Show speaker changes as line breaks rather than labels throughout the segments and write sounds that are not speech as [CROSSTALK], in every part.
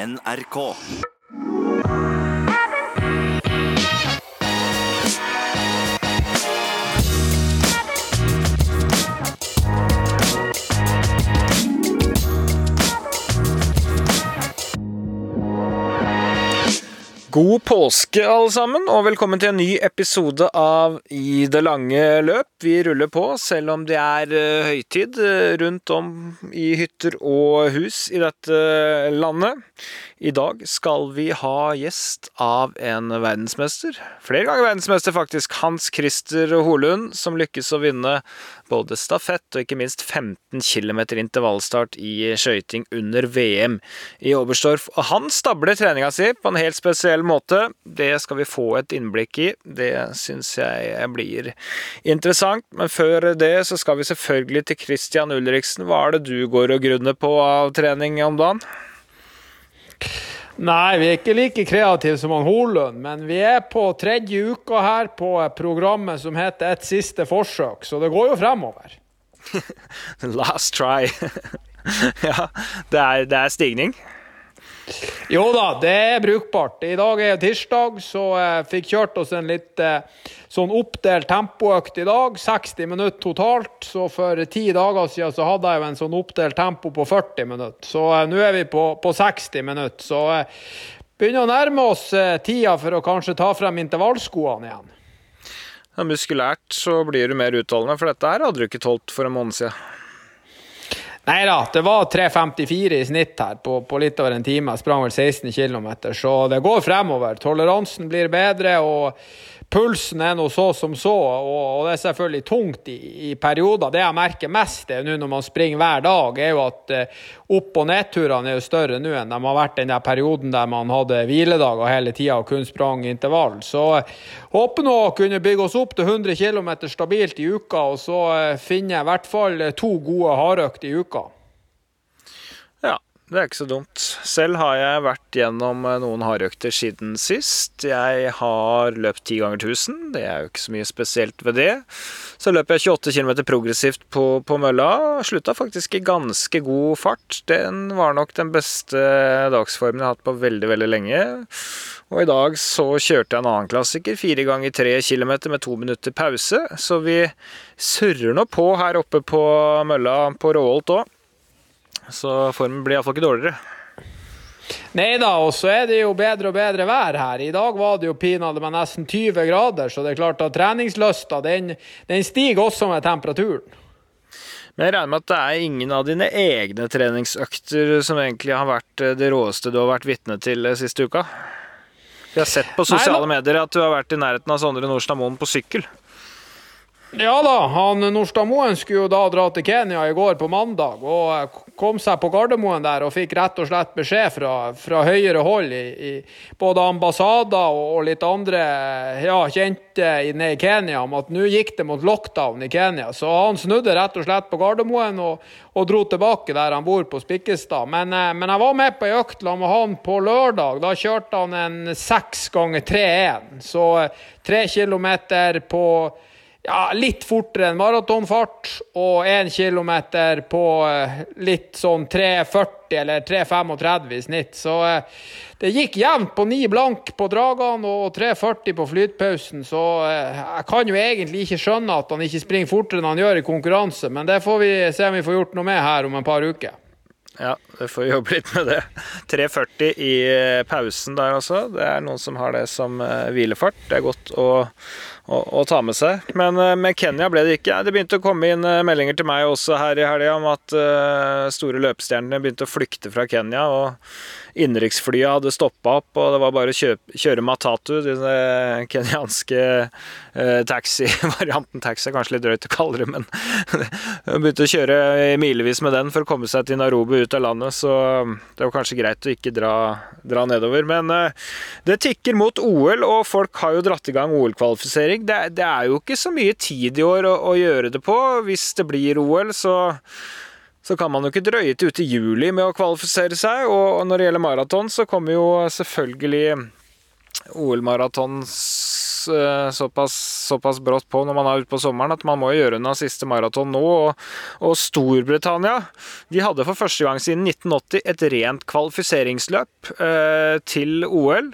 NRK.
God påske, alle sammen, og velkommen til en ny episode av I det lange løp. Vi ruller på, selv om det er eh, høytid eh, rundt om i hytter og hus i dette landet. I dag skal vi ha gjest av en verdensmester. Flere ganger verdensmester, faktisk. Hans Christer Holund, som lykkes å vinne både stafett og ikke minst 15 km intervallstart i skøyting under VM i Oberstdorf. Og han stabler treninga si på en helt spesiell måte. Det skal vi få et innblikk i. Det syns jeg blir interessant. Men før det så skal vi selvfølgelig til Christian Ulriksen. Hva er det du går og grunner på av trening om dagen?
Nei, vi er ikke like kreative som han Holund, men vi er på tredje uka her på programmet som heter Et siste forsøk, så det går jo fremover. [LAUGHS]
Last try. [LAUGHS] ja, det er, det er stigning.
Jo da, det er brukbart. I dag er tirsdag, så jeg fikk kjørt oss en litt eh, sånn oppdelt tempoøkt i dag. 60 minutter totalt. Så for ti dager siden så hadde jeg jo en sånn oppdelt tempo på 40 minutter. Så eh, nå er vi på, på 60 minutter. Så eh, begynner å nærme oss tida for å kanskje ta frem intervallskoene igjen.
Ja, muskulært så blir du mer utholdende, for dette her hadde du ikke tålt for en måned siden.
Nei da, det var 3.54 i snitt her på, på, litt over en time. Jeg sprang vel 16 km, så det går fremover. Toleransen blir bedre, og pulsen er nå så som så, og, det er selvfølgelig tungt i, i perioder. Det jeg merker mest det nå når man springer hver dag, er jo at uh, opp- og nedturene er jo større nå enn de har vært den der perioden der man hadde hviledager hele tida og kun sprang intervall. Så uh, håper nå å kunne bygge oss opp til 100 km stabilt i uka, og så uh, finne i hvert fall to gode hardøkter i uka.
Det er ikke så dumt. Selv har jeg vært gjennom eh, noen hardøkter siden sist. Jeg har løpt 10 ganger 1000. Det er jo ikke så mye spesielt ved det. Så løp jeg 28 km progressivt på, på mølla. Slutta faktisk i ganske god fart. Den var nok den beste dagsformen jeg har hatt på veldig, veldig lenge. Og i dag så kjørte jeg en annen klassiker, fire ganger tre kilometer med to minutter pause. Så vi surrer nå på her oppe på mølla på Råholt òg. Så formen blir iallfall ikke dårligere.
Nei da, og så er det jo bedre og bedre vær her. I dag var det jo pinadø med nesten 20 grader, så det er klart at treningslysta den, den stiger også med temperaturen.
Men jeg regner med at det er ingen av dine egne treningsøkter som egentlig har vært eh, det råeste du har vært vitne til eh, siste uka? Vi har sett på sosiale Nei, medier at du har vært i nærheten av Sondre Nordstad Moen på sykkel.
Ja da, han Nordstadmoen skulle jo da dra til Kenya i går på mandag, og kom seg på Gardermoen der og fikk rett og slett beskjed fra, fra høyere hold i, i både ambassader og, og, litt andre ja, kjente i, i Kenya om at nå gikk det mot lockdown i Kenya. Så han snudde rett og slett på Gardermoen og, og dro tilbake der han bor på Spikkestad. Men, eh, men jeg var med på ei økt med han på lørdag. Da kjørte han en seks ganger 3-1, så eh, tre kilometer på ja, litt fortere enn maratonfart og 1 km på eh, litt sånn 3,40 eller 3,35 i snitt. Så eh, det gikk jevnt på 9 blank på dragene og 3,40 på flytpausen. Så eh, jeg kan jo egentlig ikke skjønne at han ikke springer fortere enn han gjør i konkurranse, men det får vi se om vi får gjort noe med her om en par uker.
Ja, vi får jobbe litt med det. 3,40 i pausen der også. Det er noen som har det som hvilefart. Det er godt å å, å, ta med seg. Men uh, med Kenya ble det ikke. Det begynte å komme inn uh, meldinger til meg også her i helga om at uh, store løpestjernene begynte å flykte fra Kenya. og Innenriksflyet hadde stoppa opp, og det var bare å kjøpe, kjøre Matatu, den kenyanske eh, taxi-varianten. Taxi kanskje litt drøyt å kalle det, men [LAUGHS] begynte å kjøre milevis med den for å komme seg til Narobi ut av landet, så det var kanskje greit å ikke dra, dra nedover. Men eh, det tikker mot OL, og folk har jo dratt i gang OL-kvalifisering. Det, det, er jo ikke så mye tid i år å, å gjøre det på. Hvis det blir OL, så så kan man jo ikke drøye til ute i juli med å kvalifisere seg. Og når det gjelder maraton, så kommer jo selvfølgelig OL-maratons såpass, såpass, brått på når man er ute på sommeren at man må gjøre unna siste maraton nå. Og, og, Storbritannia de hadde for første gang siden 1980 et rent kvalifiseringsløp eh, til OL.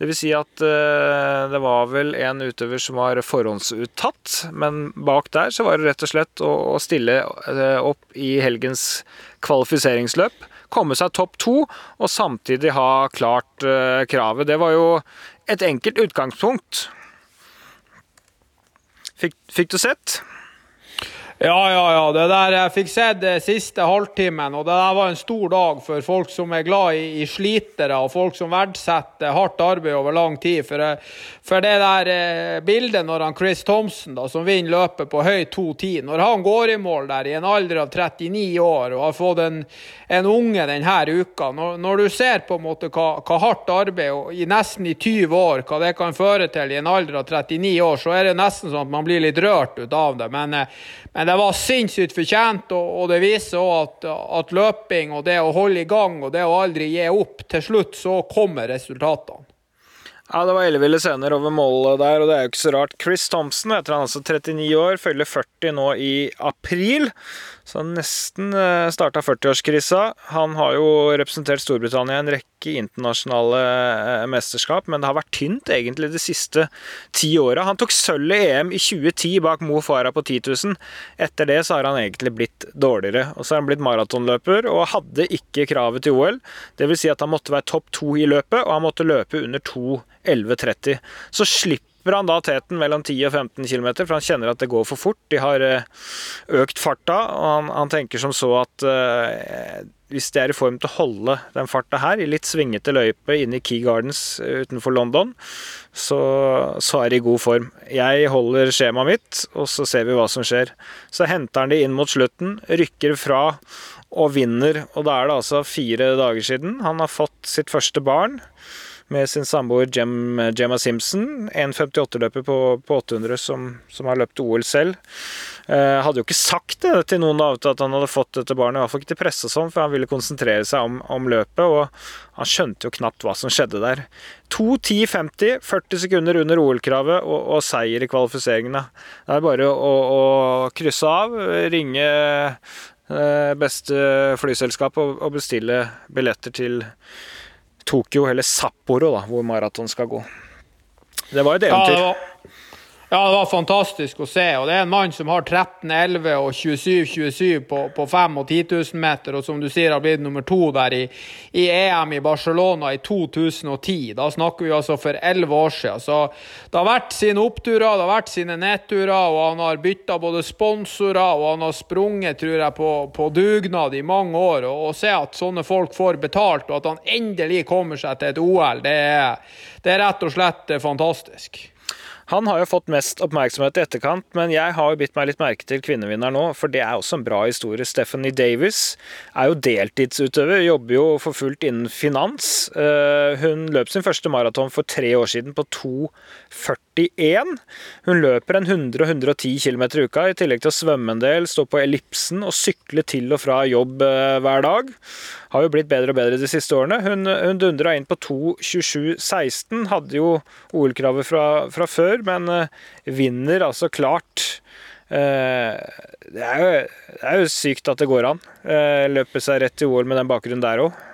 Det vil si at eh, det var vel en utøver som var forhåndsuttatt, men bak der så var det rett og slett å, å stille eh, opp i helgens kvalifiseringsløp komme seg topp to og samtidig ha klart uh, kravet. Det var jo et enkelt utgangspunkt. Fikk, fikk du sett?
Ja, ja, ja. Det der Jeg fikk sett det siste halvtimen, og det der var en stor dag for folk som er glad i, i slitere, og folk som verdsetter hardt arbeid over lang tid. For, eh, for det der eh, bildet når han Chris Thompson, da, som vinner løpet på høy 2.10, når han går i mål der i en alder av 39 år og har fått en, en unge denne uka når, når, du ser på en måte hva, hva hardt arbeid og i nesten i 20 år, hva det kan føre til i en alder av 39 år, så er det nesten sånn at man blir litt rørt ut av det. Men, eh, men det var sinnssykt fortjent, og, det viser òg at, at, løping og det å holde i gang og det å aldri gi opp, til slutt så kommer resultatene.
Ja, det var elleville scener over målet der, og det er jo ikke så rart. Chris Thompson etter han altså 39 år, følger 40 nå i april. Så han nesten eh, starta 40-årskrisa. Han har jo representert Storbritannia i en rekke internasjonale eh, mesterskap, men det har vært tynt egentlig de siste ti åra. Han tok sølv i EM i 2010 bak Mo Farah på 10 000. Etter det så har han egentlig blitt dårligere. Og så har han blitt maratonløper og hadde ikke kravet til OL. Det vil si at han måtte være topp to i løpet, og han måtte løpe under 2.11,30. Så slipper slipper han da teten mellom 10 og 15 km, for han kjenner at det går for fort. De har eh, økt farta, og han, han tenker som så at eh, hvis de er i form til å holde den farta her, i litt svingete løype inne i Key Gardens eh, utenfor London, så, så er de i god form. Jeg holder skjemaet mitt, og så ser vi hva som skjer. Så henter han de inn mot slutten, rykker fra og vinner. Og da er det altså fire dager siden. Han har fått sitt første barn med sin samboer Gemma Simpson. 1,58-løper på, på, 800 som, som, har løpt OL selv. Eh, hadde jo ikke sagt det til noen av at han hadde fått dette barnet, i hvert fall ikke til pressa sånn, for han ville konsentrere seg om, om, løpet. Og han skjønte jo knapt hva som skjedde der. 2.10,50, 40 sekunder under OL-kravet og, og, seier i kvalifiseringene. Det er bare å, å krysse av, ringe eh, beste flyselskap og bestille billetter til Tokyo, eller Sapporo, da, hvor maraton skal gå. Det var et eventyr. Ja,
ja, det var fantastisk å se. og Det er en mann som har 13, 11 og 27, 27 på, på 5 og 10 000 meter, og som du sier har blitt nummer to der i, i EM i Barcelona i 2010. Da snakker vi altså for 11 år siden. Så det har vært sine oppturer, det har vært sine nedturer, og han har bytta både sponsorer, og han har sprunget, tror jeg, på, på dugnad i mange år. Og å se at sånne folk får betalt, og at han endelig kommer seg til et OL, det er, det er rett og slett fantastisk.
Han har jo fått mest oppmerksomhet i etterkant, men jeg har jo bitt meg litt merke til kvinnevinner nå, for det er også en bra historie. Stephanie Davis er jo deltidsutøver, jobber jo for fullt innen finans. Eh, hun løp sin første maraton for tre år siden på 2,41. Hun løper en 100 og 110 km i uka, i tillegg til å svømme en del, stå på ellipsen og sykle til og fra jobb eh, hver dag har jo blitt bedre og bedre de siste årene. Hun, hun dundra inn på 2.27,16. Hadde jo OL-kravet fra, fra, før, men uh, vinner altså klart. Uh, det, er jo, det, er jo, sykt at det går an. Uh, løpe seg rett til OL med den bakgrunnen der òg.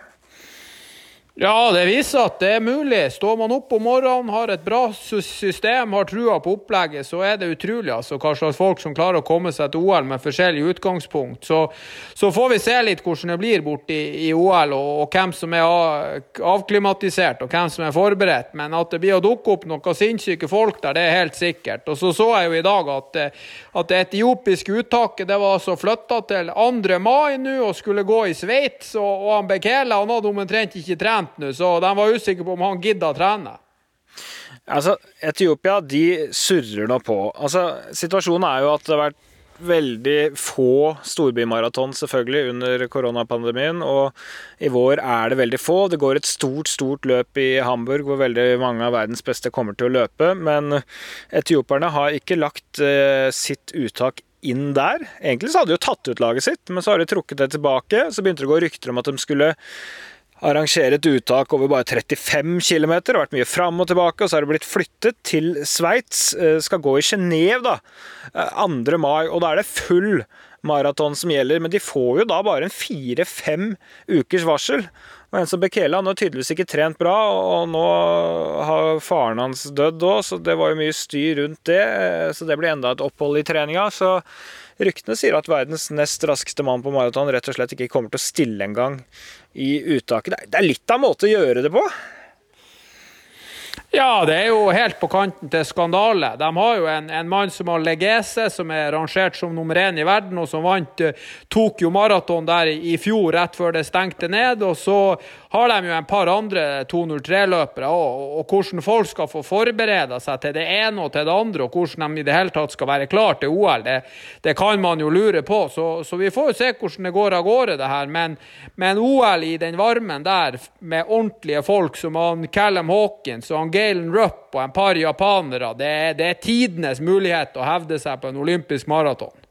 Ja, det viser at det er mulig. Står man opp om morgenen, har et bra system, har trua på opplegget, så er det utrolig altså, hva slags folk som klarer å komme seg til OL med forskjellig utgangspunkt. Så, så får vi se litt hvordan det blir borte i, i OL, og, og, hvem som er avklimatisert og hvem som er forberedt. Men at det blir å dukke opp noen sinnssyke folk der, det er helt sikkert. Og så så jeg jo i dag at, at det etiopiske uttaket det var altså flytta til 2. mai nå og skulle gå i Sveits, og, og han Bekele han hadde omtrent ikke trent trent nå, så de var usikre på om han gidda å trene.
Altså, Etiopia de surrer nå på. Altså, Situasjonen er jo at det har vært veldig få storbymaraton selvfølgelig under koronapandemien, og i vår er det veldig få. Det går et stort, stort løp i Hamburg hvor veldig mange av verdens beste kommer til å løpe, men etiopierne har ikke lagt eh, sitt uttak inn der. Egentlig så hadde de jo tatt ut laget sitt, men så har de trukket det tilbake. Så begynte det å gå rykter om at de skulle arrangere et uttak over bare 35 km. Det har vært mye fram og tilbake, og så har det blitt flyttet til Sveits. Eh, skal gå i Genéve da, 2. mai, og da er det full maraton som gjelder. Men de får jo da bare en fire-fem ukers varsel. Og en som Bekele han har tydeligvis ikke trent bra, og nå har faren hans dødd òg, så det var jo mye styr rundt det. Så det blir enda et opphold i treninga. Så ryktene sier at verdens nest raskeste mann på maraton rett og slett ikke kommer til å stille engang i uttaket. Det er litt av en måte å gjøre det på.
Ja, det er jo helt på kanten til skandale. De har jo en, en mann som har Legese, som er rangert som nummer én i verden, og som vant uh, Tokyo Maraton der i fjor, rett før det stengte ned. Og så har de jo en par andre 203-løpere òg. Og hvordan folk skal få forberede seg til det ene og til det andre, og hvordan de i det hele tatt skal være klar til OL, det, det kan man jo lure på. Så, så, vi får jo se hvordan det går av gårde, det her. Men, men OL i den varmen der, med ordentlige folk som han Callum Hawkins og han Galen Rupp og en par japanere, det, det er tidenes mulighet å hevde seg på en olympisk maraton.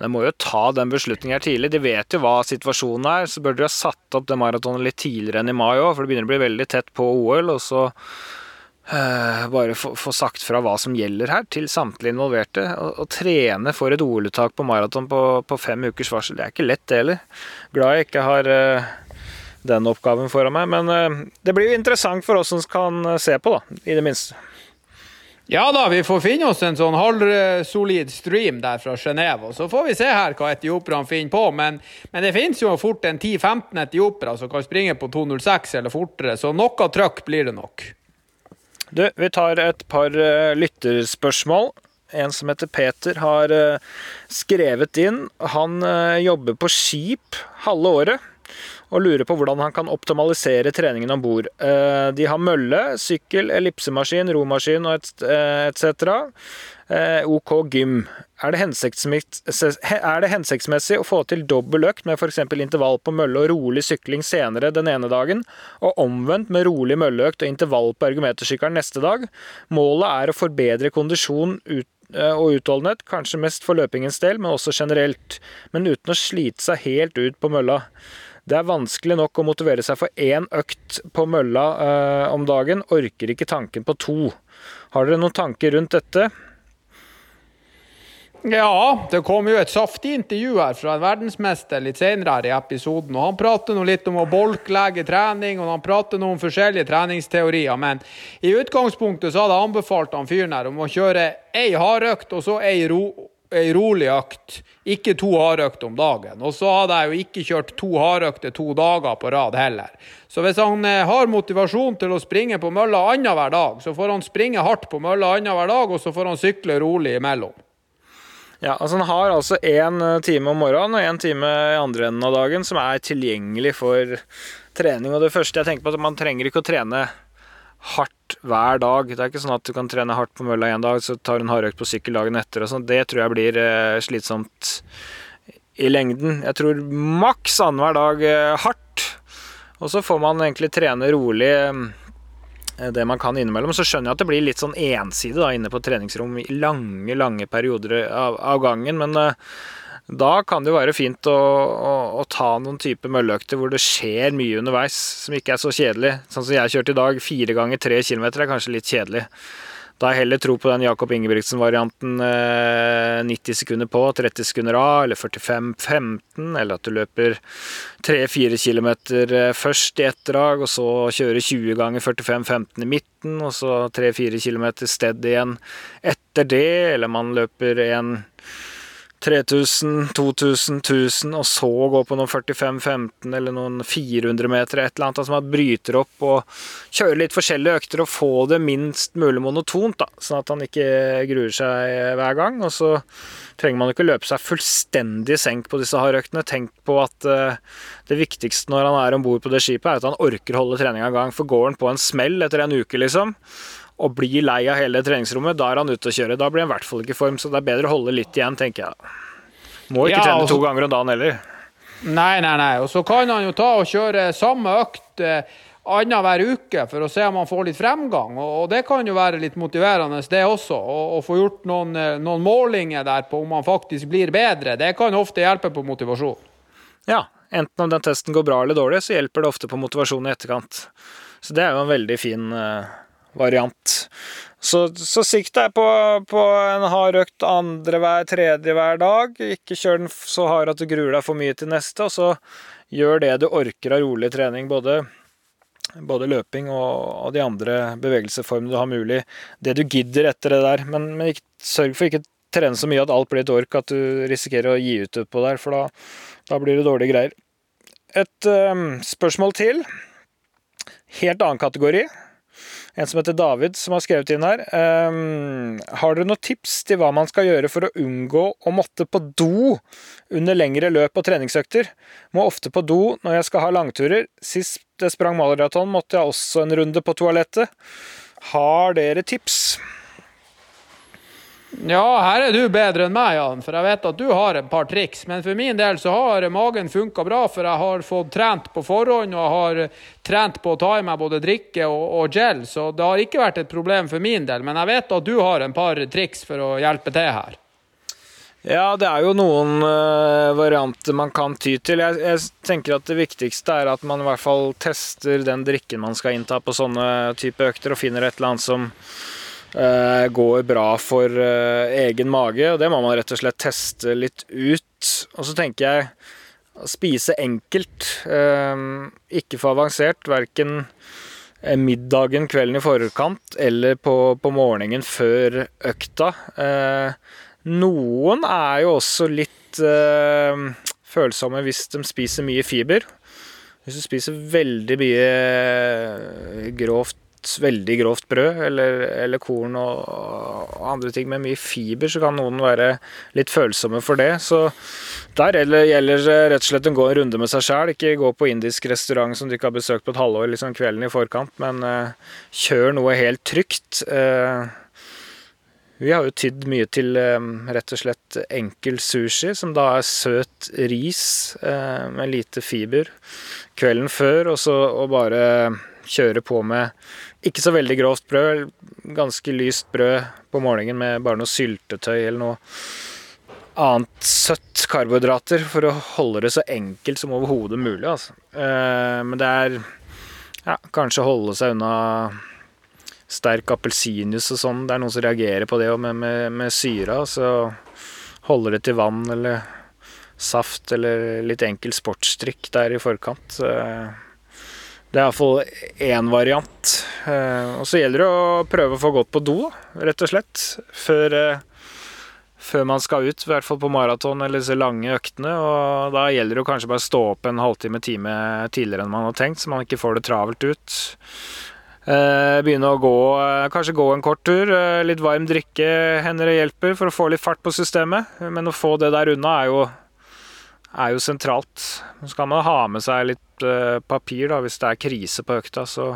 De må jo ta den beslutningen her tidlig. De vet jo hva situasjonen er. Så bør de ha satt opp det maratonet litt tidligere enn i mai òg, for det begynner å bli veldig tett på OL. Og så uh, bare få, få, sagt fra hva som gjelder her, til samtlige involverte. Å trene for et OL-uttak på maraton på, på, fem ukers varsel, det er ikke lett, det heller. Glad jeg ikke har uh, den oppgaven foran meg. Men uh, det blir jo interessant for oss som kan se på, da, i det minste.
Ja da, vi får finne oss en sånn halvsolid stream der fra Genéve. Og så får vi se her hva etioperne finner på. Men, men det finnes jo fort en 10-15 etiopere som kan springe på 2.06 eller fortere, så noe trøkk blir det nok.
Du, vi tar et par uh, lytterspørsmål. En som heter Peter, har uh, skrevet inn. Han uh, jobber på skip halve året og lurer på hvordan han kan optimalisere treningen om bord. Eh, de har mølle, sykkel, ellipsemaskin, romaskin og etc. Eh, OK gym. Er det, er det hensiktsmessig å få til dobbel økt med f.eks. intervall på mølle og rolig sykling senere den ene dagen, og omvendt med rolig mølleøkt og intervall på ergometersykkelen neste dag? Målet er å forbedre kondisjon ut eh, og utholdenhet, kanskje mest for løpingens del, men også generelt, men uten å slite seg helt ut på mølla. Det er vanskelig nok å motivere seg for én økt på mølla eh, om dagen. Orker ikke tanken på to. Har dere noen tanker rundt dette?
Ja, det kom jo et saftig intervju her fra en verdensmester litt senere her i episoden. og Han prater nå litt om å bolklegge trening, og han prater noe om forskjellige treningsteorier. Men i utgangspunktet så hadde jeg anbefalt han fyren her om å kjøre ei hardøkt og så ei ro ei rolig økt, ikke to hardøkter om dagen. Og så hadde jeg jo ikke kjørt to hardøkter to dager på rad heller. Så hvis han eh, har motivasjon til å springe på mølla annenhver dag, så får han springe hardt på mølla annenhver dag, og så får han sykle rolig imellom.
Ja, altså Han har altså én eh, time om morgenen og én time i andre enden av dagen som er tilgjengelig for trening. Og det første jeg tenker på, er at man trenger ikke å trene hardt hver dag. Det er ikke sånn at du kan trene hardt på mølla én dag, så tar du en hardøkt på sykkel dagen etter. og sånn. Det tror jeg blir eh, slitsomt i lengden. Jeg tror maks annenhver dag eh, hardt. Og så får man egentlig trene rolig eh, det man kan innimellom. Så skjønner jeg at det blir litt sånn ensidig da, inne på treningsrom i lange, lange perioder av, av gangen. men da kan det jo være fint å, å, å ta noen type mølleøkter hvor det skjer mye underveis, som ikke er så kjedelig. Sånn som jeg kjørte i dag, fire ganger tre kilometer er kanskje litt kjedelig. Da har jeg heller tro på den Jakob Ingebrigtsen-varianten eh, 90 sekunder på, 30 sekunder av, eller 45-15, eller at du løper 3-4 km eh, først i ett drag, og så kjører 20 ganger 45-15 i midten, og så 3-4 km steady igjen etter det, eller man løper en 3000, 2000, 1000, og så gå på noen 45-15 eller noen 400 meter, et eller annet som man bryter opp og kjører litt forskjellige økter og få det minst mulig monotont, da, sånn at han ikke gruer seg hver gang. Og så trenger man ikke løpe seg fullstendig senk på disse hardøktene. Tenk på at uh, det viktigste når han er om bord på det skipet, er at han orker å holde treninga i gang. For går han på en smell etter en uke, liksom, og blir lei av hele treningsrommet, da er han ute å kjøre. Da blir han i hvert fall ikke i form, så det er bedre å holde litt igjen, tenker jeg. Må ikke ja, trene to ganger om dagen heller.
Nei, nei, nei. Og så kan han jo ta og kjøre samme økt eh, annenhver uke for å se om han får litt fremgang. Og, det kan jo være litt motiverende, det også. Å få gjort noen, eh, noen målinger der på om han faktisk blir bedre. Det kan ofte hjelpe på motivasjon.
Ja, Enten om den testen går bra eller dårlig, så hjelper det ofte på motivasjonen i etterkant. Så det er jo en veldig fin uh, variant. Så, så sikt deg på, på, en hard økt andre hver tredje hver dag. Ikke kjør den så hard at du gruer deg for mye til neste, og så gjør det du orker av rolig trening. Både, både løping og, og, de andre bevegelseformene du har mulig. Det du gidder etter det der. Men, men ikke, sørg for ikke trene så mye at alt blir et ork, at du risikerer å gi ut utpå der, for da, da, blir det dårlige greier. Et um, spørsmål til. Helt annen kategori. En som heter David, som har skrevet inn her. Um, har dere noen tips til hva man skal gjøre for å unngå å måtte på do under lengre løp og treningsøkter? Må ofte på do når jeg skal ha langturer. Sist jeg sprang maraton, måtte jeg også en runde på toalettet. Har dere tips?
Ja, her er du bedre enn meg, Jan, for jeg vet at du har et par triks. Men for min del så har magen funka bra, for jeg har fått trent på forhånd og har trent på å ta i meg både drikke og, og, gel, så det har ikke vært et problem for min del. Men jeg vet at du har en par triks for å hjelpe til her.
Ja, det er jo noen uh, varianter man kan ty til. Jeg, jeg, tenker at det viktigste er at man i hvert fall tester den drikken man skal innta på sånne type økter, og finner et eller annet som går bra for uh, egen mage. og Det må man rett og slett teste litt ut. Og så tenker jeg å spise enkelt, uh, ikke for avansert. Verken middagen kvelden i forkant eller på, på morgenen før økta. noen er jo også litt følsomme hvis de spiser mye fiber. Hvis du spiser veldig mye grovt veldig grovt brød eller, eller korn og, og, andre ting med mye fiber, så kan noen være litt følsomme for det. Så der gjelder, det rett og slett å gå en runde med seg sjæl. Ikke gå på indisk restaurant som du ikke har besøkt på et halvår liksom kvelden i forkant, men uh, kjør noe helt trygt. Uh, vi har jo tydd mye til um, rett og slett enkel sushi, som da er søt ris med lite fiber kvelden før, og så og bare kjøre på med ikke så veldig grovt brød, ganske lyst brød på morgenen med bare noe syltetøy eller noe annet søtt karbohydrater for å holde det så enkelt som overhodet mulig. Altså. Eh, men det er ja, kanskje holde seg unna sterk appelsinjuice og sånn. Det er noen som reagerer på det med, med, med syra. Så holder det til vann eller saft eller litt enkel sportsdrikk der i forkant. Eh, det er iallfall én variant. Eh, og så gjelder det å prøve å få gått på do, rett og slett. Før, eh, før man skal ut, i hvert fall på maraton eller disse lange øktene. Og da gjelder det å kanskje bare stå opp en halvtime-time tidligere enn man har tenkt, så man ikke får det travelt ut. Eh, begynne å gå, kanskje gå en kort tur. Litt varm drikke hender det hjelper for å få litt fart på systemet. Men å få det der unna er jo, er jo sentralt. Så kan man ha med seg litt Eh, papir da, hvis det er krise på økta, så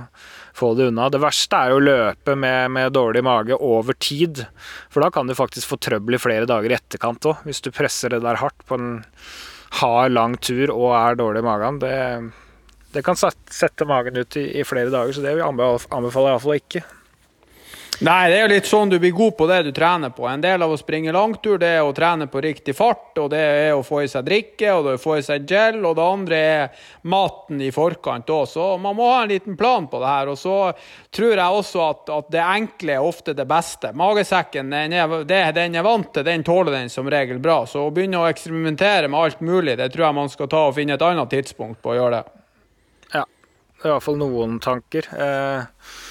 få det unna. Det verste er jo å løpe med, med, dårlig mage over tid. For da kan du faktisk få trøbbel i flere dager i etterkant òg, hvis du presser det der hardt på en hard, lang tur og er dårlig i magen. Det, det kan sette magen ut i, i, flere dager, så det anbefaler jeg iallfall ikke.
Nei, det er jo litt sånn du blir god på det du trener på. En del av å springe langtur det er å trene på riktig fart, og det er å få i seg drikke, og det er å få i seg gel, og det andre er maten i forkant òg. Så man må ha en liten plan på det her. Og så tror jeg også at, at det enkle er ofte det beste. Magesekken, den er, det, den er vant til, den tåler den som regel bra. Så å begynne å eksperimentere med alt mulig, det tror jeg man skal ta og finne et annet tidspunkt på å gjøre det.
Ja, det er i hvert fall noen tanker. Eh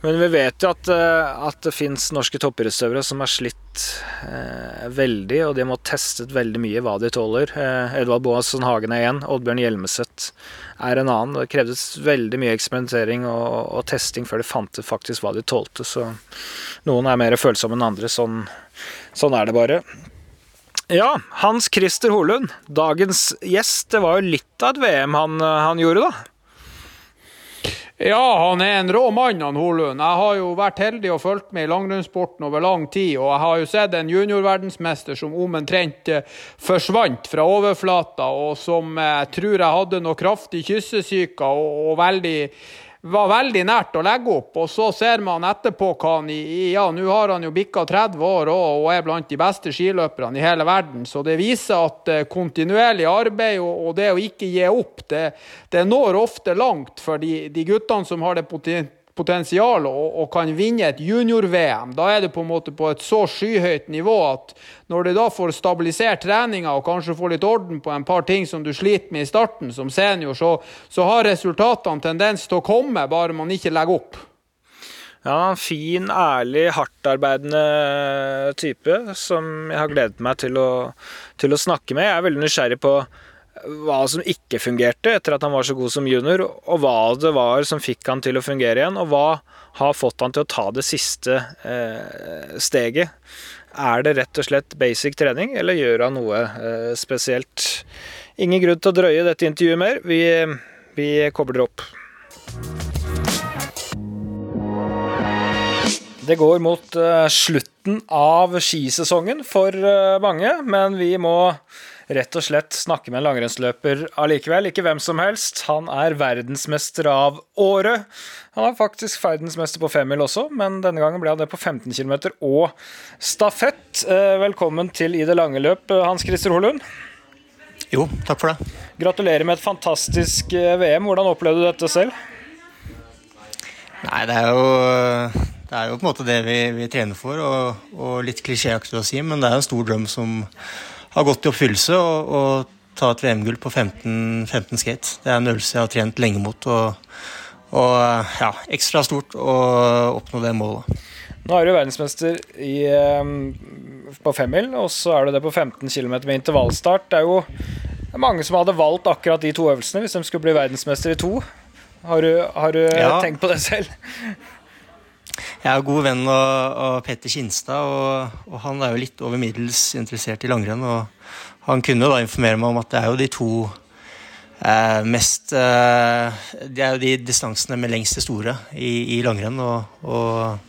men vi vet jo at, eh, at det fins norske toppidrettsutøvere som har slitt eh, veldig, og de må testet veldig mye hva de tåler. Eh, Edvard Boasson Hagen er én, Oddbjørn Hjelmeset er en annen. Det krevdes veldig mye eksperimentering og, og, testing før de fant faktisk hva de tålte. Så noen er mer følsomme enn andre. Sånn, sånn er det bare. Ja, Hans Christer Holund, dagens gjest. Det var jo litt av et VM han, han gjorde, da.
Ja, han er en rå mann, han Holund. Jeg har jo vært heldig og fulgt med i langrennssporten over lang tid, og jeg har jo sett en juniorverdensmester som omtrent eh, forsvant fra overflata, og som jeg tror jeg hadde noe kraftig kyssesyke og, og veldig var veldig nært å legge opp, og så ser man etterpå hva han Ja, nå har han jo bikka 30 år og, og er blant de beste skiløperne i hele verden, så det viser at uh, kontinuerlig arbeid og, og, det å ikke gi opp, det, det når ofte langt for de, de guttene som har det potensial og, og, kan vinne et junior-VM. Da er det på en måte på et så skyhøyt nivå at når du da får stabilisert treninga og kanskje får litt orden på en par ting som du sliter med i starten som senior, så, så har resultatene tendens til å komme, bare man ikke legger opp.
Ja, en fin, ærlig, hardtarbeidende type som jeg har gledet meg til å, til å snakke med. Jeg er veldig nysgjerrig på hva som ikke fungerte etter at han var så god som junior, og hva det var som fikk han til å fungere igjen, og hva har fått han til å ta det siste eh, steget. Er det rett og slett basic trening, eller gjør han noe eh, spesielt? Ingen grunn til å drøye dette intervjuet mer. Vi, vi kobler opp. Det går mot eh, slutten av skisesongen for uh, mange, men vi må rett og slett snakke med en langrennsløper allikevel. Ikke hvem som helst. Han er verdensmester av året. Han er faktisk verdensmester på femmil også, men denne gangen ble han det på 15 km og stafett. Eh, velkommen til I det lange løp, eh, Hans Christer Holund.
Jo, takk for det.
Gratulerer med et fantastisk eh, VM. Hvordan opplevde du dette selv?
Nei, det er jo, det er jo på en måte det vi, vi trener for, og, og litt klisjéaktig å si, men det er en stor drøm som har gått i oppfyllelse å ta et VM-gull på 15, 15, skate. Det er en øvelse jeg har trent lenge mot. Og, og ja, ekstra stort å oppnå det målet.
Nå er du verdensmester i, ehm, på femmil, og så er du det på 15 km med intervallstart. Det er jo mange som hadde valgt akkurat de to øvelsene hvis de skulle bli verdensmester i to. Har du, har du ja. tenkt på det selv?
Jeg er god venn av, Petter Kinstad, og, og, han er jo litt over middels interessert i langrenn. og Han kunne da informere meg om at det er jo de to eh, mest eh, Det er jo de distansene med lengst store i, i langrenn. Og, og,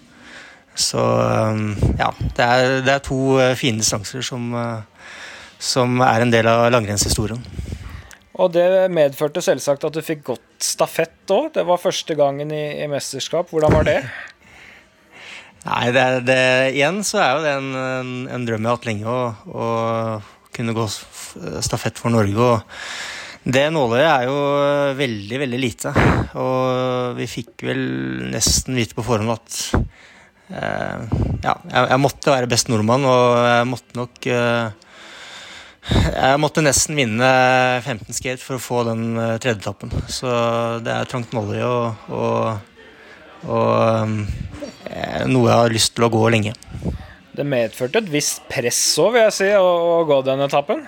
så eh, ja, det er, det er to eh, fine distanser som, eh, som er en del av langrennshistorien.
Og det medførte selvsagt at du fikk godt stafett òg. Det var første gangen i, i mesterskap. Hvordan var det?
Nei, det, det, igjen så er jo det en, en, en drøm jeg har hatt lenge, å, å kunne gå stafett for Norge. og det nåløyet er jo veldig, veldig lite. Og vi fikk vel nesten vite på forhånd at eh, ja, jeg, jeg, måtte være best nordmann, og jeg måtte nok eh, Jeg måtte nesten vinne 15 skate for å få den tredjetappen. tredje etappen. Så det er trangt nåløye. og, og og eh, noe jeg har lyst til å gå lenge.
Det medførte et visst press òg, vil jeg si, å, å, gå den etappen?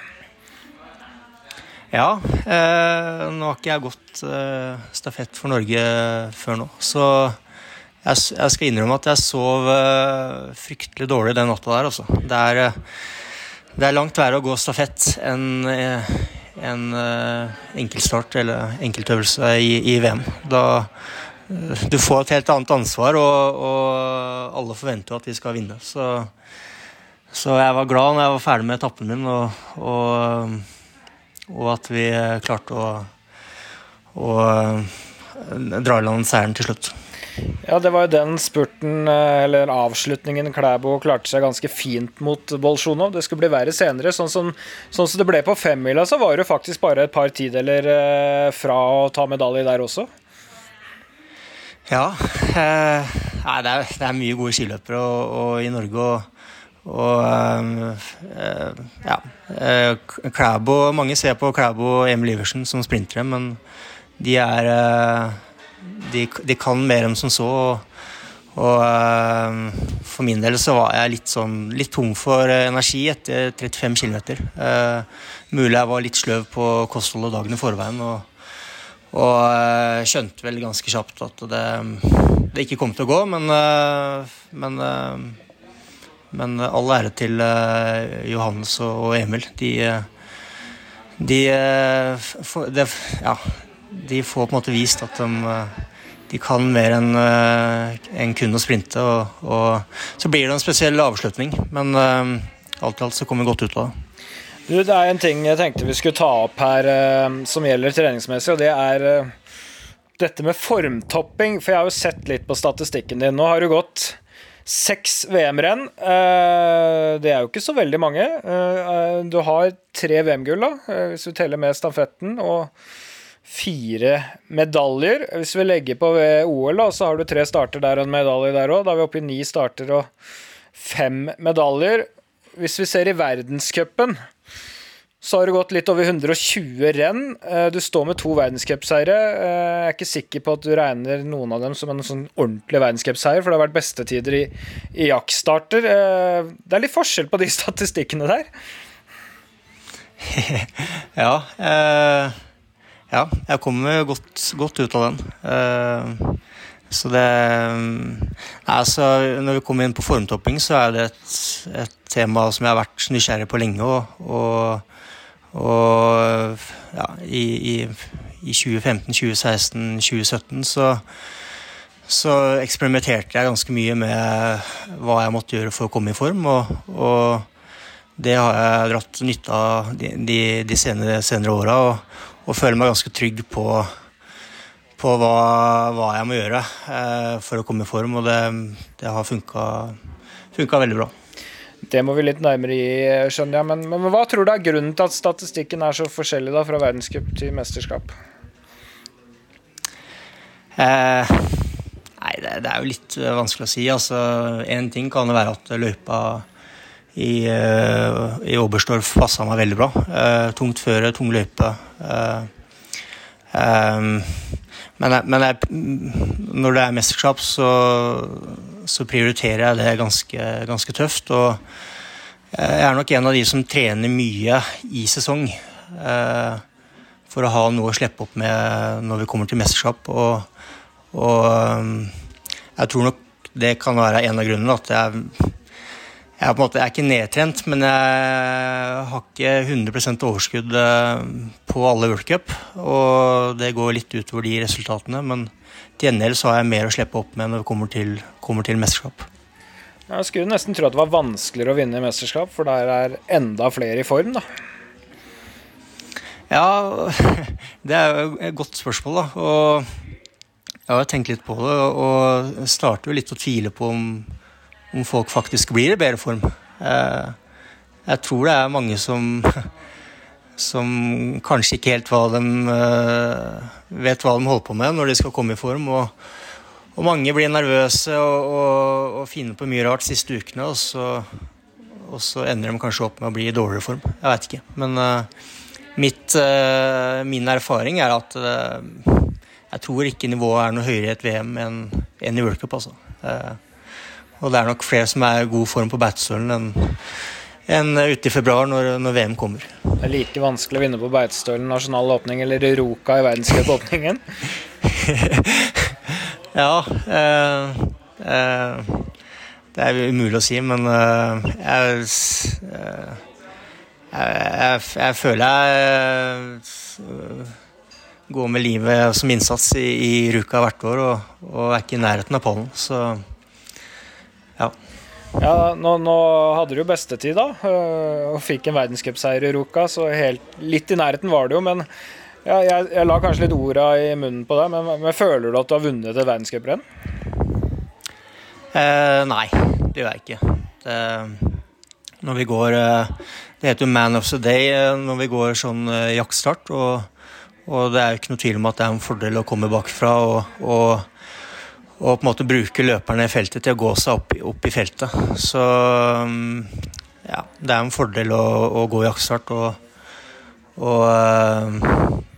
Ja. Eh, nå har ikke jeg gått eh, stafett for Norge før nå, så jeg, jeg, skal innrømme at jeg sov eh, fryktelig dårlig den natta der, altså. Det er, eh, det er langt verre å gå stafett enn eh, en enkeltstart eller enkeltøvelse i, i VM. Da du får et helt annet ansvar, og, og alle forventer at vi skal vinne. Så, så, jeg var glad når jeg var ferdig med etappen min, og, og, og at vi klarte å, å dra i land seieren til slutt.
Ja, det var jo den spurten, eller avslutningen, Klæbo klarte seg ganske fint mot Bolsjunov. Det skulle bli verre senere. Sånn som, sånn som det ble på femmila, så var det faktisk bare et par tideler eh, fra å ta medalje der også.
Ja. Eh, det, er, det, er, mye gode skiløpere og, og i Norge. Og, og eh, ja. Eh, Klæbo, mange ser på Klæbo og Emil Iversen som sprintere, men de er eh, de, de, kan mer enn som så. Og, og eh, for min del så var jeg litt sånn litt tom for energi etter 35 km. Eh, mulig jeg var litt sløv på kostholdet dagen i forveien. og og uh, skjønte vel ganske kjapt at det, det, ikke kom til å gå, men, uh, men, uh, men all ære til Johannes og, Emil. De, de, de, ja, de, får på en måte vist at de, de kan mer enn en kun å sprinte. Og, og, så blir det en spesiell avslutning, men alt i alt så kommer vi godt ut av det.
Du, det er en ting jeg tenkte vi skulle ta opp her eh, som gjelder treningsmessig, og det er eh, dette med formtopping, for jeg har jo sett litt på statistikken din. Nå har du gått seks VM-renn. Eh, det er jo ikke så veldig mange. Du har tre VM-gull, da, hvis du teller med stafetten, og fire medaljer. Hvis vi legger på OL, da, så har du tre starter der og en medalje der òg. Da er vi oppe i ni starter og fem medaljer. Hvis vi ser i verdenscupen, så har du gått litt over 120 renn. Eh, du står med to verdenscupseire. Eh, jeg er ikke sikker på at du regner noen av dem som en sånn ordentlig verdenscupseier, for det har vært bestetider i, i jaktstarter. Eh, det er litt forskjell på de [LAUGHS] statistikkene der. [LAUGHS]
ja. Eh, ja, jeg kommer godt, godt, ut av den. Eh, så det altså, Når vi kommer inn på formtopping, så er det et, et tema som jeg har vært nysgjerrig på lenge. og, og og ja, i, i, i 2015, 2016, 2017 så, så, eksperimenterte jeg ganske mye med hva jeg måtte gjøre for å komme i form. Og, og det har jeg dratt nytte av de, de, de senere, senere åra. Og, og, føler meg ganske trygg på, på hva, hva, jeg må gjøre eh, for å komme i form. Og det, det har funka veldig bra.
Det må vi litt nærmere i, skjønner jeg. Men, men, hva tror du er grunnen til at statistikken er så forskjellig da, fra verdenscup til mesterskap?
Eh, nei, det, det, er jo litt uh, vanskelig å si. Altså, ting kan det være at løypa i, uh, i Oberstdorf passa meg veldig bra. Uh, tungt føre, tung løype. men, men jeg, når det er mesterskap, så så prioriterer jeg det ganske, ganske, tøft. Og jeg er nok en av de som trener mye i sesong. Eh, for å ha noe å slippe opp med når vi kommer til mesterskap. Og, og eh, jeg tror nok det kan være en av grunnene at jeg, jeg, er, måte, jeg er ikke nedtrent, men jeg har ikke 100 overskudd eh, på alle World Cup. Og det går litt utover de resultatene. men til gjengjeld så har jeg mer å slippe opp med når vi kommer til, kommer til mesterskap.
Jeg skulle nesten tro at det var vanskeligere å vinne i mesterskap, for der er enda flere i form, da.
Ja, [LAUGHS] det er jo et godt spørsmål, da. Og jeg har tenkt litt på det, og starter jo litt å tvile på om, om folk faktisk blir i bedre form. Eh, jeg tror det er mange som [LAUGHS] som kanskje ikke helt hva de, uh, vet hva de holder på med når de skal komme i form. Og, og mange blir nervøse og, og, og, finner på mye rart siste ukene, og så, og så, ender de kanskje opp med å bli i dårligere form. Jeg veit ikke. Men uh, mitt, uh, min erfaring er at jeg tror ikke nivået er noe høyere i et VM enn, enn i World Cup. Altså. og det er nok flere som er i god form på Batstølen enn enn ute i februar, når, når, VM kommer.
Det er like vanskelig å vinne på Beitostølen nasjonal åpning eller Roka i verdenscupåpningen? [LAUGHS]
ja eh, eh, Det er umulig å si, men eh, jeg, eh, jeg, jeg, føler jeg eh, går med livet som innsats i, i Ruka hvert år og, og er ikke i nærheten av pollen, Så
ja, nå, nå, hadde du jo bestetid, da, øh, og fikk en verdenscupseier i Ruka, så helt, litt i nærheten var det jo. Men ja, jeg, jeg, la kanskje litt orda i munnen på deg, men, men, føler du at du har vunnet et verdenscuprenn?
Eh, nei, det gjør jeg ikke. Det, når vi går eh, Det heter jo Man of the Day eh, når vi går sånn eh, jaktstart, og, og, det er jo ikke noe tvil om at det er en fordel å komme bakfra og, og og på en måte bruke løperne i feltet til å gå seg opp, opp i feltet. Så mm, ja, det er en fordel å, å gå jaktstart. Og, og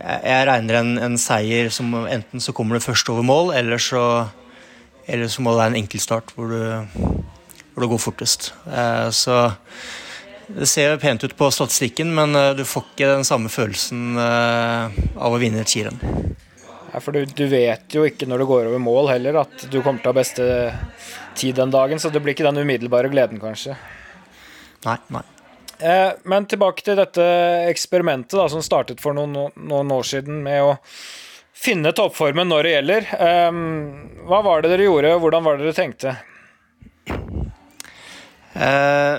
jeg regner en, en, seier som enten så kommer du først over mål, eller så, eller så må det være en enkeltstart hvor du, hvor du går fortest. Eh, så det ser pent ut på statistikken, men uh, du får ikke den samme følelsen av å vinne et skirenn.
Ja, for du, du, vet jo ikke når du går over mål heller at du kommer til å ha beste tid den dagen, så det blir ikke den umiddelbare gleden, kanskje.
Nei, nei.
Eh, men tilbake til dette eksperimentet da, som startet for noen, noen, år siden med å finne toppformen når det gjelder. Eh, hva var det dere gjorde, og hvordan var det dere tenkte?
Eh,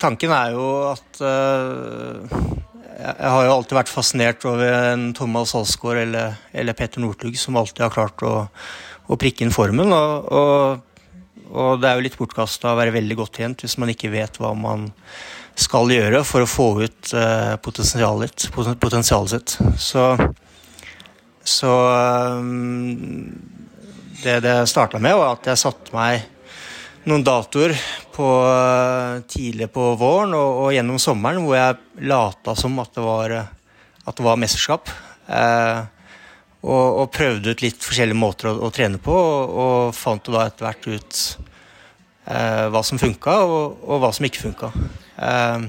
tanken er jo at eh, jeg har jo alltid vært fascinert over en Thomas Alsgaard eller, eller Petter Northug, som alltid har klart å, å prikke inn formen. Og, og, og, det er jo litt bortkasta å være veldig godt tjent hvis man ikke vet hva man skal gjøre for å få ut uh, potensialet, potensialet sitt. Så, så um, det det starta med, var at jeg satte meg noen datoer på, eh, tidlig på våren og, og, gjennom sommeren hvor jeg lata som at det var, at det var mesterskap. Eh, og, og, prøvde ut litt forskjellige måter å, å trene på, og, og fant da etter hvert ut eh, hva som funka, og, hva som ikke funka. Eh,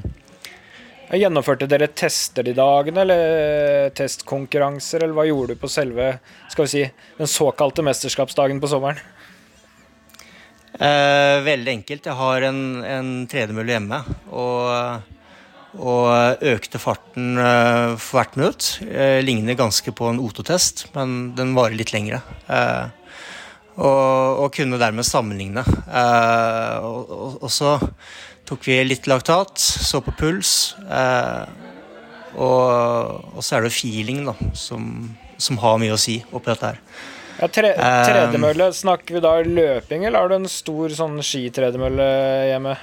Gjennomførte dere tester de dagene, eller testkonkurranser, eller hva gjorde du på selve skal vi si, den såkalte mesterskapsdagen på sommeren?
Eh, veldig enkelt. Jeg har en, en tredemølle hjemme. Og, og, økte farten eh, for hvert minutt. Eh, ligner ganske på en O2-test, men den varer litt lengre. Eh, og, og, kunne dermed sammenligne. Eh, og, og, så tok vi litt laktat, så på puls. Eh, og, så er det feeling da, som, som har mye å si oppi dette her.
Ja, tre, Tredemølle, snakker vi da løping, eller har du en stor sånn skitredemølle hjemme?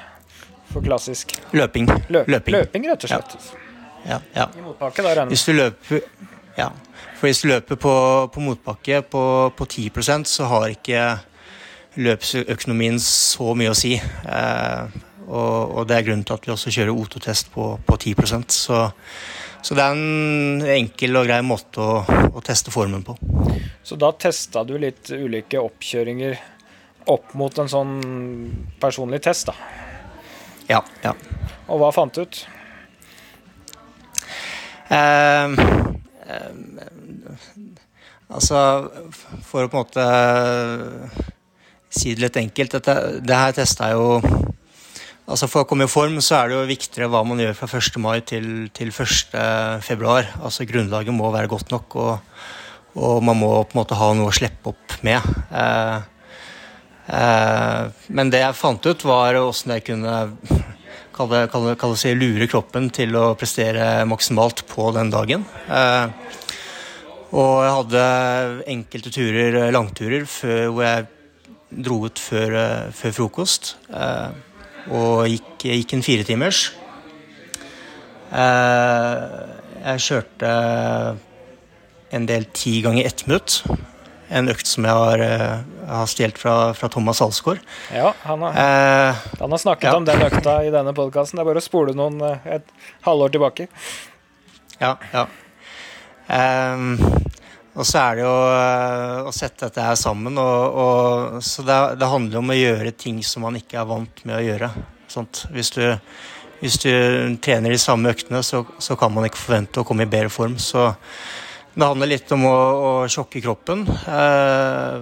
For klassisk.
Løping.
Løp, løping. løping. rett og slett.
Ja, ja.
I motbakke, da regner
Hvis du løper Ja. For hvis du løper på, på motbakke på, på 10% så har ikke løpsøkonomien så mye å si. Eh, og, og, det er grunnen til at vi også kjører O2-test på, på 10% så så det er en enkel og grei måte å, å teste formen på.
Så da testa du litt ulike oppkjøringer opp mot en sånn personlig test, da?
Ja. ja.
Og hva fant du ut?
Eh, eh, altså, for å på en måte si det litt enkelt Dette, det her testa jeg jo Altså For å komme i form så er det jo viktigere hva man gjør fra 1. mai til, til 1. februar. Altså Grunnlaget må være godt nok, og, og, man må på en måte ha noe å slippe opp med. Eh, eh, men det jeg fant ut, var åssen jeg kunne kalle, kalle, kalle seg lure kroppen til å prestere maksimalt på den dagen. Eh, og jeg hadde enkelte turer, langturer, før, hvor jeg dro ut før, før frokost. Eh, og gikk, gikk en firetimers. Eh, jeg kjørte en del ti ganger ett minutt. En økt som jeg har, eh, har stjålet fra, fra, Thomas Alsgaard.
Ja, han har, eh, han har snakket ja. om den økta i denne podkasten. Det er bare å spole noen eh, et halvår tilbake.
Ja, ja. Um, og så er det jo å sette dette her sammen. Og, og, så det, det, handler om å gjøre ting som man ikke er vant med å gjøre. Hvis du, hvis, du, trener de samme øktene, så, så, kan man ikke forvente å komme i bedre form. Så det handler litt om å, å sjokke kroppen. Eh,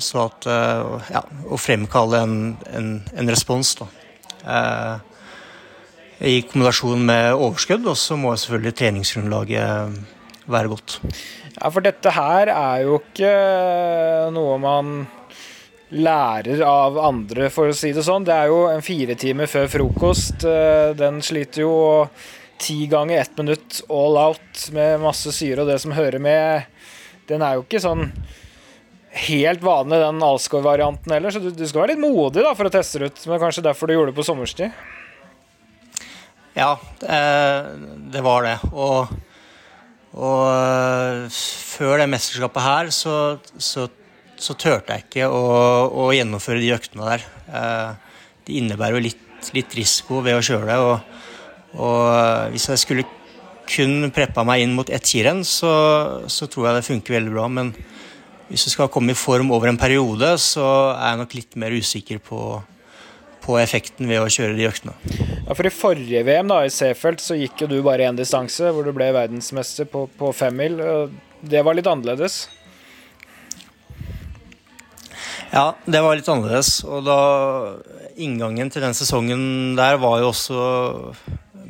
så at eh, Ja, å fremkalle en, en, en respons, da. Eh, I kombinasjon med overskudd, og så må selvfølgelig treningsgrunnlaget være godt.
Ja, for dette her er jo ikke noe man lærer av andre, for å si det sånn. Det er jo en fire timer før frokost. Eh, den sliter jo ti ganger ett minutt all out med masse syre og det som hører med. Den er jo ikke sånn helt vanlig, den Alsgaard-varianten heller, så du, du, skal være litt modig da, for å teste det ut. Men kanskje derfor du gjorde det på sommerstid?
Ja, eh, det var det. Og og eh, før det mesterskapet her så, så, så turte jeg ikke å, å, gjennomføre de øktene der. Eh, det innebærer jo litt, litt risiko ved å kjøre det. Og, og, eh, hvis jeg skulle kun preppa meg inn mot ett skirenn, så, så, tror jeg det funker veldig bra. Men hvis du skal komme i form over en periode, så er jeg nok litt mer usikker på, på effekten ved å kjøre de øktene.
Ja, for I forrige VM da, i Seefeld så gikk jo du bare én distanse, hvor du ble verdensmester på, på femmil. Det var litt annerledes?
Ja, det var litt annerledes. Og da inngangen til den sesongen der var jo også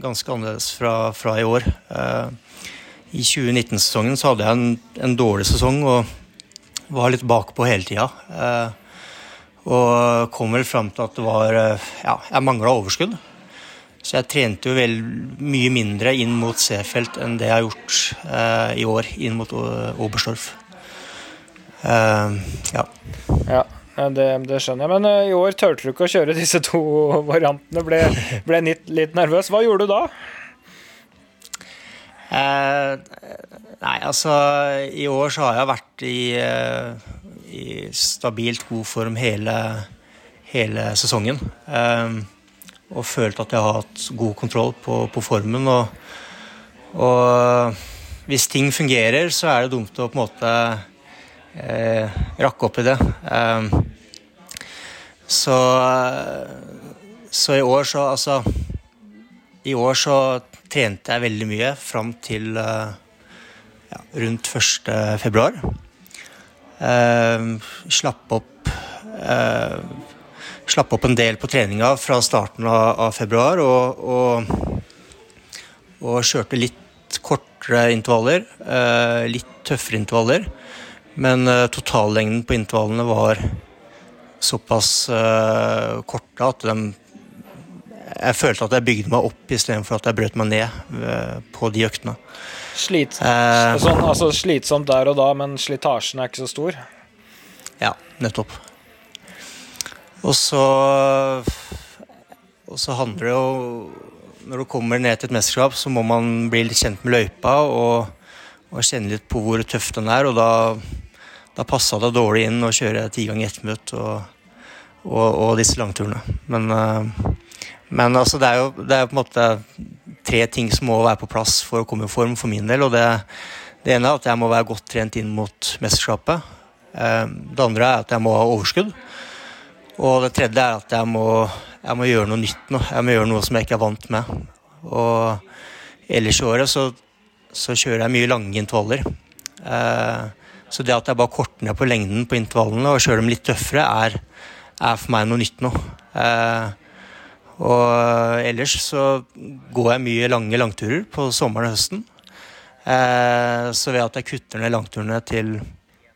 ganske annerledes fra, fra i år. Eh, I 2019-sesongen så hadde jeg en, en, dårlig sesong og var litt bakpå hele tida. Eh, og kom vel fram til at det var eh, Ja, jeg mangla overskudd. Så jeg trente jo vel mye mindre inn mot Seefeld enn det jeg har gjort eh, i år inn mot Oberstdorf. Uh,
ja. ja. Det, det, skjønner jeg. Men uh, i år turte du ikke å kjøre disse to [LAUGHS] variantene. Ble, ble litt, litt nervøs. Hva gjorde du da?
nei, altså I år så har jeg vært i, i stabilt god form hele, hele sesongen. Uh, og følt at jeg har hatt god kontroll på, på formen. Og, og, hvis ting fungerer, så er det dumt å på en måte eh, rakke opp i det. Eh, så, så, i år så altså I år så trente jeg veldig mye fram til eh, ja, rundt 1. februar. Eh, slapp opp eh, slapp opp en del på treninga fra starten av, av februar. Og, og, og, kjørte litt kortere intervaller, eh, litt tøffere intervaller. Men eh, totallengden på intervallene var såpass eh, korte at de jeg følte at jeg bygde meg opp istedenfor at jeg brøt meg ned eh, på de øktene.
Slit, eh, sånn, altså slitsomt der og da, men slitasjen er ikke så stor?
Ja, nettopp. Og så Og så handler det jo Når du kommer ned til et mesterskap, så må man bli litt kjent med løypa og, og kjenne litt på hvor tøff den er. Og da, da passa det dårlig inn å kjøre ti ganger ett minutt og, og, og, disse langturene. Men, eh, men altså, det er jo det er på en måte tre ting som må være på plass for å komme i form for min del. og det, det ene er at jeg må være godt trent inn mot mesterskapet. Eh, det andre er at jeg må ha overskudd. Og det tredje er at jeg må, jeg må, gjøre noe nytt nå. Jeg må gjøre noe som jeg ikke er vant med. Og ellers i året så, så kjører jeg mye lange intervaller. Eh, så det at jeg bare korter ned på lengden på intervallene og kjører dem litt tøffere, er, er for meg noe nytt nå. Eh, og ellers så går jeg mye lange langturer på sommeren og høsten. Eh, så ved at jeg kutter ned langturene til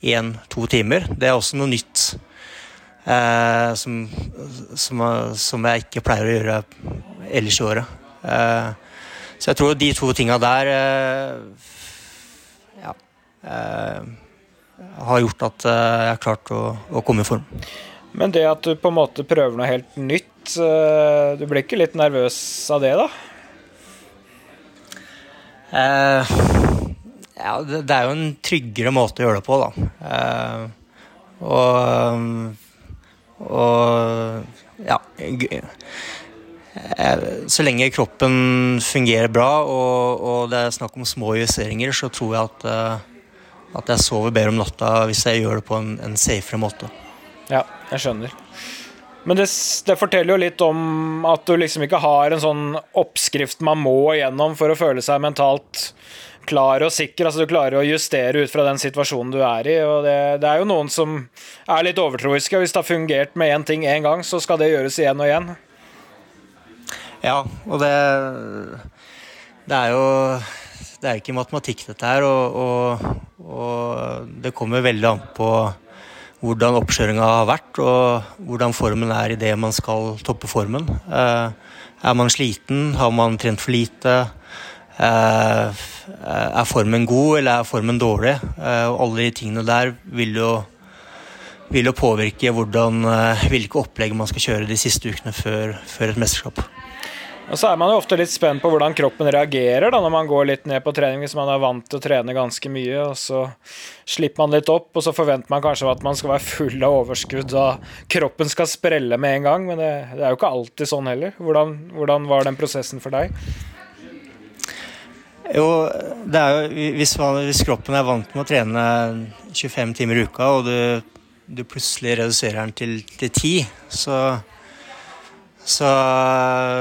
én-to timer, det er også noe nytt eh, som, som, som, jeg ikke pleier å gjøre ellers i året. Eh, så jeg tror de to tinga der eh, ja, eh, har gjort at eh, jeg har klart å, å, komme i form.
Men det at du på en måte prøver noe helt nytt, eh, du blir ikke litt nervøs av det, da?
ja, det, det, er jo en tryggere måte å gjøre det på, da. og og ja Så lenge kroppen fungerer bra og, og, det er snakk om små justeringer, så tror jeg at, eh, at jeg sover bedre om natta hvis jeg gjør det på en, en safere måte.
Ja, jeg skjønner. Men det, det, forteller jo litt om at du liksom ikke har en sånn oppskrift man må igjennom for å føle seg mentalt klar og sikker. altså Du klarer å justere ut fra den situasjonen du er i. og Det, det er jo noen som er litt overtroiske. Hvis det har fungert med én ting én gang, så skal det gjøres igjen og igjen.
Ja, og det Det er jo Det er ikke matematikk, dette her. Og, og, og det kommer veldig an på hvordan oppkjøringa har vært, og hvordan formen er i det man skal toppe formen. Eh, er man sliten? Har man trent for lite? Eh, er formen god, eller er formen dårlig? Eh, og alle de tingene der vil jo, vil jo påvirke hvordan, eh, hvilke opplegg man skal kjøre de siste ukene før, før et mesterskap.
Og så er man jo ofte litt spent på hvordan kroppen reagerer da, når man går litt ned på trening, hvis man er vant til å trene ganske mye, og så slipper man litt opp, og så forventer man kanskje at man skal være full av overskudd, og kroppen skal sprelle med en gang, men det, det er jo ikke alltid sånn heller. Hvordan, hvordan var den prosessen for deg?
Jo, det er jo hvis, man, hvis, kroppen er vant med å trene 25 timer i uka, og du, du plutselig reduserer den til, til 10, så, så,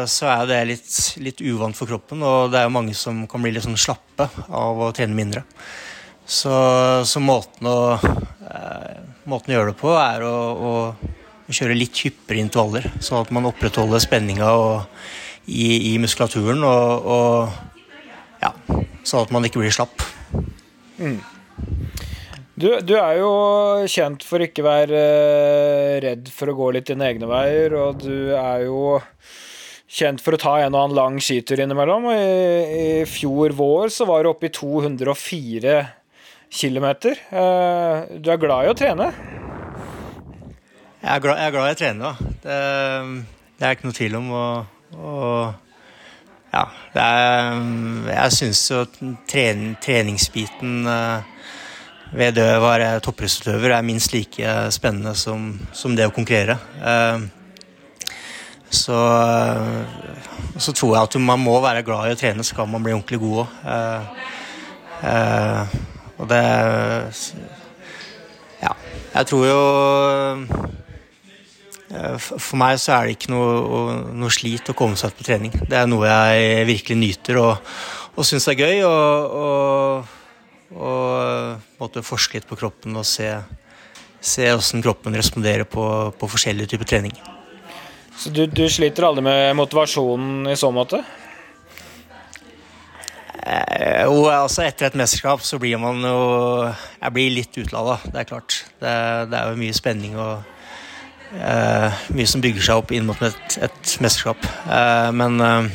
så er det litt, litt, uvant for kroppen. Og det er jo mange som kan bli litt sånn slappe av å trene mindre. Så, så måten, å, eh, måten, å, gjøre det på er å, å, kjøre litt hyppigere intervaller, sånn at man opprettholder spenninga i, i, muskulaturen. og, og ja, sånn at man ikke blir slapp. Mm.
Du, du, er jo kjent for ikke være uh, redd for å gå litt dine egne veier, og du er jo kjent for å ta en og annen lang skitur innimellom. I, i fjor vår så var du oppe i 204 km. Du er glad i å trene?
Jeg er glad, jeg er glad i å trene, da. Det, det er ikke noe tvil om. Og, og ja, er, jeg syns jo trening, treningsbiten eh, ved det å være toppidrettsutøver er minst like spennende som, som det å konkurrere. Eh, så, så, tror jeg at man må være glad i å trene, så kan man bli ordentlig god òg. Eh, eh, og det Ja, jeg tror jo eh, For meg så er det ikke noe, noe slit å komme seg ut på trening. Det er noe jeg virkelig nyter og, og syns er gøy. Og, og, og måtte forske litt på kroppen og se, se hvordan kroppen responderer på, på forskjellige typer trening.
Så du, du sliter aldri med motivasjonen i så måte?
Eh, altså etter et mesterskap så blir man jo Jeg blir litt utlada, det er klart. Det, det, er jo mye spenning og eh, mye som bygger seg opp inn mot et, et mesterskap. Eh, men eh,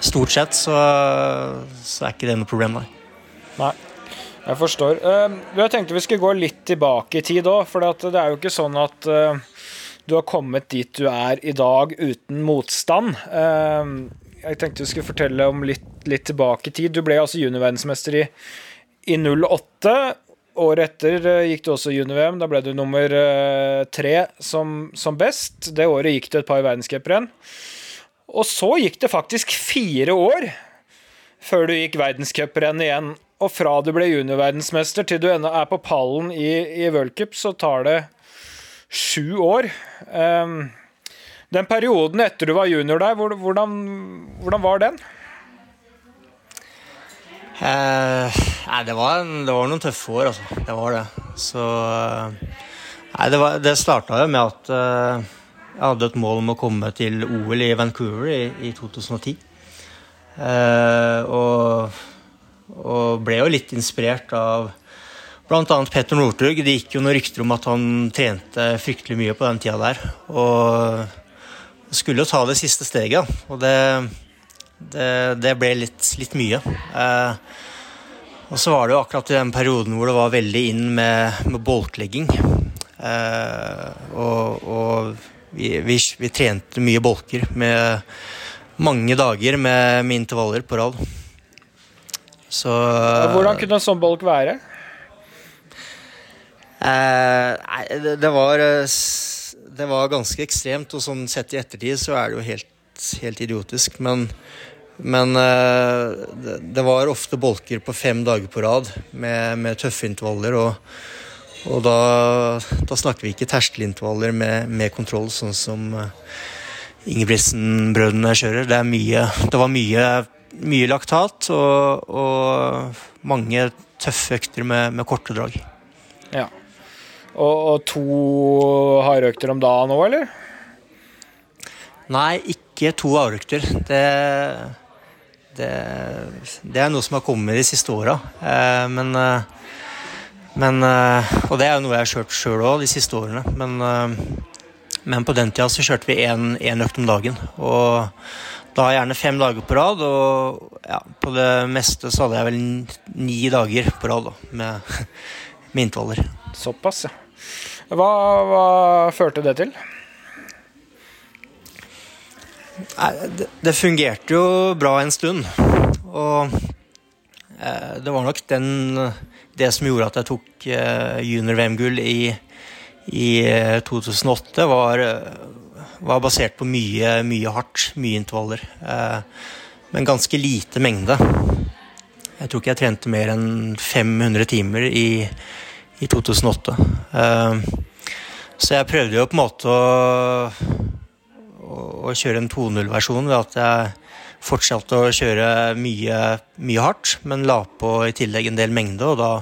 stort sett så, så, er ikke det noe problem, nei.
nei. Jeg forstår. Eh, jeg tenkte vi skulle gå litt tilbake i tid òg, for det er jo ikke sånn at eh, du har kommet dit du er i dag uten motstand. Jeg tenkte vi skulle fortelle om litt, litt tilbake i tid. Du ble altså juniorverdensmester i, i 08. Året etter eh, gikk du også junior-VM. Da ble du nummer eh, tre som, som, best. Det året gikk du et par verdenscuprenn. Og så gikk det faktisk fire år før du gikk verdenscuprenn igjen. Og fra du ble juniorverdensmester til du ennå er på pallen i, i worldcup, så tar det sju år. Um, den perioden etter du var junior der, hvordan, hvordan var den?
Eh, nei, det var, det var, noen tøffe år, altså. Det var det. Så Nei, det, var, det starta jo med at uh, jeg hadde et mål om å komme til OL i Vancouver i, i 2010. Uh, og, og ble jo litt inspirert av Bl.a. Petter Northug. Det gikk jo noen rykter om at han trente fryktelig mye på den tida der. Og skulle jo ta det siste steget, og det, det, det ble litt, litt mye. Eh, og så var det jo akkurat i den perioden hvor det var veldig inn med, med bolklegging. Eh, og, og vi, vi, vi, trente mye bolker med mange dager med, med intervaller på rad.
Så Hvordan kunne en sånn bolk være?
Eh, det, det, var eh, Det var ganske ekstremt, og sånn sett i ettertid så er det jo helt, helt idiotisk. Men, men eh, det, var ofte bolker på fem dager på rad med, med tøffe intervaller. og og da, da, snakker vi ikke terskelintervaller med, med, kontroll, sånn som Ingebrigtsen-brødrene kjører. Det, mye, det, var mye, mye laktat og, og, mange tøffe økter med, med korte drag.
Ja. Og, og to hardøkter om dagen òg, eller?
Nei, ikke to hardøkter. Det, det, det, er noe som har kommet de siste åra. Eh, men, eh, men, eh, Og det er jo noe jeg har kjørt sjøl òg de siste årene. Men, men, på den tida så kjørte vi én økt om dagen. Og da gjerne fem dager på rad. Og ja, på det meste så hadde jeg vel ni dager på rad da, med, [LAUGHS] med intervaller.
Såpass, ja. Hva, hva førte det til?
Det, fungerte jo bra en stund. Og eh, det var nok den, det som gjorde at jeg tok eh, junior-VM-gull i, i 2008, eh, var, var, basert på mye, mye hardt, mye intervaller. Men ganske lite mengde. Jeg tror ikke jeg trente mer enn 500 timer i i 2008. Ehm, så jeg prøvde jo på en måte å, å kjøre en 2.0-versjon ved at jeg fortsatte å kjøre mye, mye, hardt, men la på i tillegg en del mengde, og da,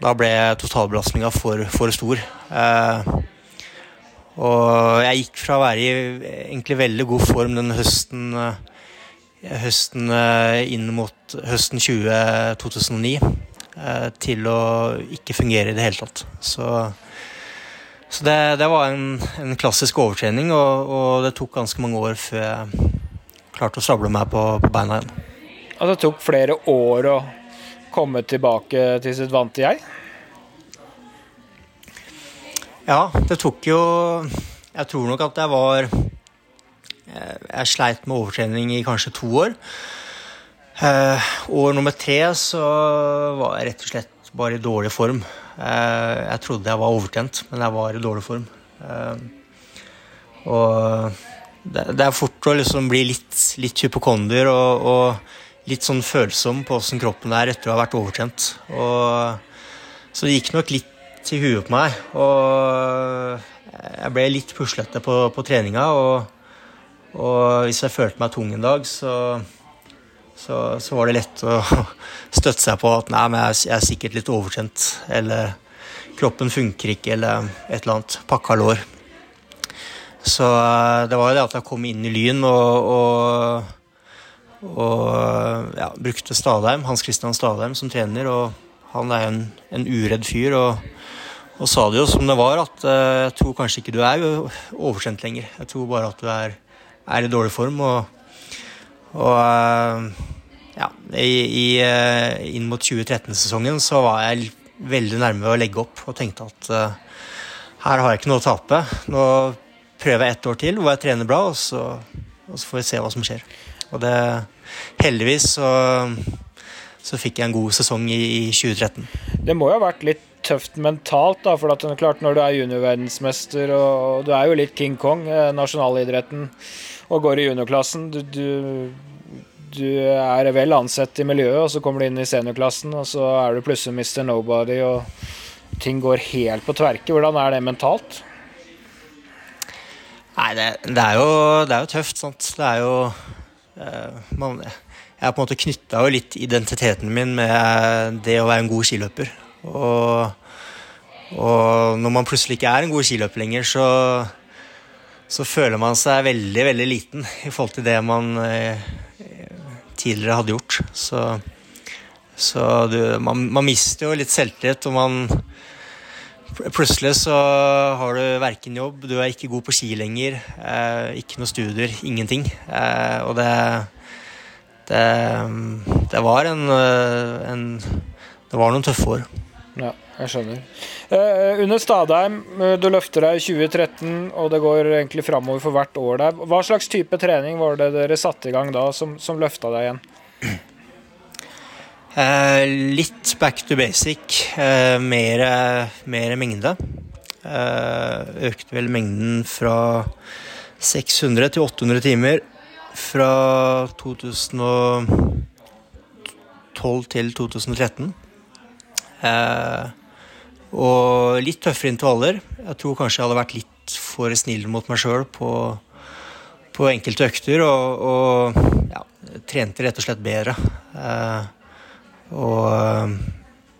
da ble totalbelastninga for, for, stor. Eh, og jeg gikk fra å være i egentlig veldig god form den høsten, høsten inn mot høsten 20, 2009 Eh, til å ikke fungere i det hele tatt. Så, så det, det, var en, en, klassisk overtrening, og, og, det tok ganske mange år før jeg, klarte å stable meg på, på beina igjen.
Og det tok flere år å komme tilbake til sitt vante jeg?
Ja, det tok jo Jeg tror nok at jeg var Jeg sleit med overtrening i kanskje to år. Uh, år nummer tre så var jeg rett og slett bare i dårlig form. Uh, jeg trodde jeg var overtrent, men jeg var i dårlig form. Uh, og det, er fort å liksom bli litt, litt hypokonder og, og, litt sånn følsom på åssen kroppen er etter å ha vært overtrent. Og, så det gikk nok litt til huet på meg. Og jeg ble litt puslete på, på treninga. Og, og, hvis jeg følte meg tung en dag, så, så, så, var det lett å [LAUGHS] støtte seg på at nei, men jeg, er sikkert litt overtrent. Eller kroppen funker ikke, eller et eller annet. Pakka lår. Så det var jo det at jeg kom inn i Lyn og, og, og ja, brukte Stadheim, Hans Christian Stadheim som trener. og han er jo en, en uredd fyr og, og, sa det jo som det var, at uh, jeg tror kanskje ikke du er oversendt lenger. Jeg tror bare at du er, er i dårlig form. Og, og uh, ja, i, i, uh, inn mot 2013-sesongen så var jeg veldig nærme å legge opp og tenkte at her har jeg ikke noe å tape. Nå prøver jeg ett år til hvor jeg trener bra, og så, og så får vi se hva som skjer. Og det Heldigvis så så fikk jeg en god sesong i, i 2013.
Det må jo ha vært litt tøft mentalt, da, for at, klart når du er juniorverdensmester og du er jo litt King Kong, eh, nasjonalidretten, og går i juniorklassen du, du, du, er vel ansett i miljøet, og så kommer du inn i seniorklassen, og så er du plutselig Mr. Nobody, og ting går helt på tverke. Hvordan er det mentalt?
Nei, det, det, er, jo, det er jo tøft, sant. Det er jo uh, man, jeg har på en måte knytta litt identiteten min med det å være en god skiløper. Og, og, når man plutselig ikke er en god skiløper lenger, så, så, føler man seg veldig, veldig liten i forhold til det man eh, tidligere hadde gjort. Så, så du, man, man, mister jo litt selvtillit, og man Plutselig så har du verken jobb, du er ikke god på ski lenger, eh, ikke noe studier, ingenting. Eh, og det det, det var en, eh, en, Det var noen tøffe år.
Ja, jeg skjønner. Eh, under Stadheim, eh, du løfter deg i 2013, og det går egentlig framover for hvert år der. Hva slags type trening var det dere satte i gang da, som, som løfta deg igjen?
Eh, litt back to basic. Eh, mer, mer, mengde. økte vel mengden fra 600 til 800 timer fra 2012 til 2013. Eh, og litt tøffere intervaller. Jeg tror kanskje jeg hadde vært litt for snill mot meg sjøl på, på, enkelte økter. Og, og ja, trente rett og slett bedre. Eh, og,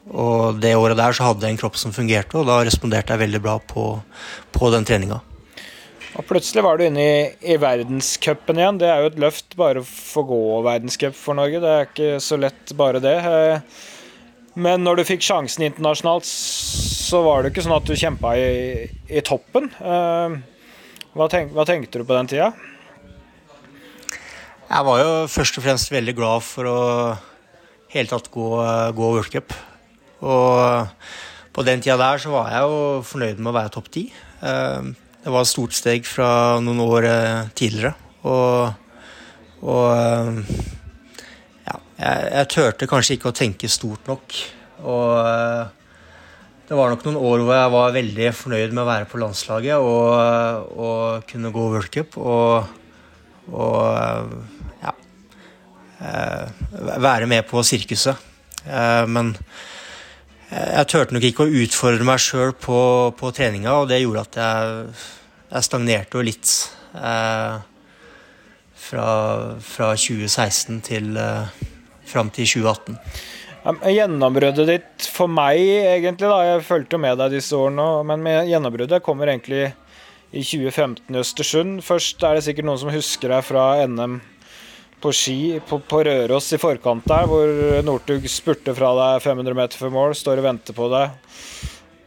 og, det året der så hadde jeg en kropp som fungerte, og da responderte jeg veldig bra på, på den treninga.
Og plutselig var du inne i, i verdenscupen igjen. Det er jo et løft bare å få gå verdenscup for Norge. Det er ikke så lett bare det. Eh, men når du fikk sjansen internasjonalt, så var det ikke sånn at du kjempa i, i toppen. Eh, hva, tenk, hva, tenkte du på den tida?
Jeg var jo først og fremst veldig glad for å hele tatt gå, gå World Cup. Og på den tida der så var jeg jo fornøyd med å være topp ti. Eh, det var et stort steg fra noen år eh, tidligere. Og, og jeg, jeg, turte kanskje ikke å tenke stort nok. Og eh, det var nok noen år hvor jeg var veldig fornøyd med å være på landslaget og, og kunne gå World Cup. Og, og ja Være med på sirkuset. Men jeg turte nok ikke å utfordre meg sjøl på, på, treninga, og det gjorde at jeg, jeg stagnerte jo litt eh, fra, fra, 2016 til eh, fram til 2018.
Gjennombruddet ditt for meg, egentlig, da, jeg fulgte med deg disse årene, men gjennombruddet kommer egentlig i 2015 i Østersund. Først er det sikkert noen som husker deg fra NM på ski på, på, Røros i forkant der, hvor Northug spurte fra deg 500 meter før mål, står og venter på deg.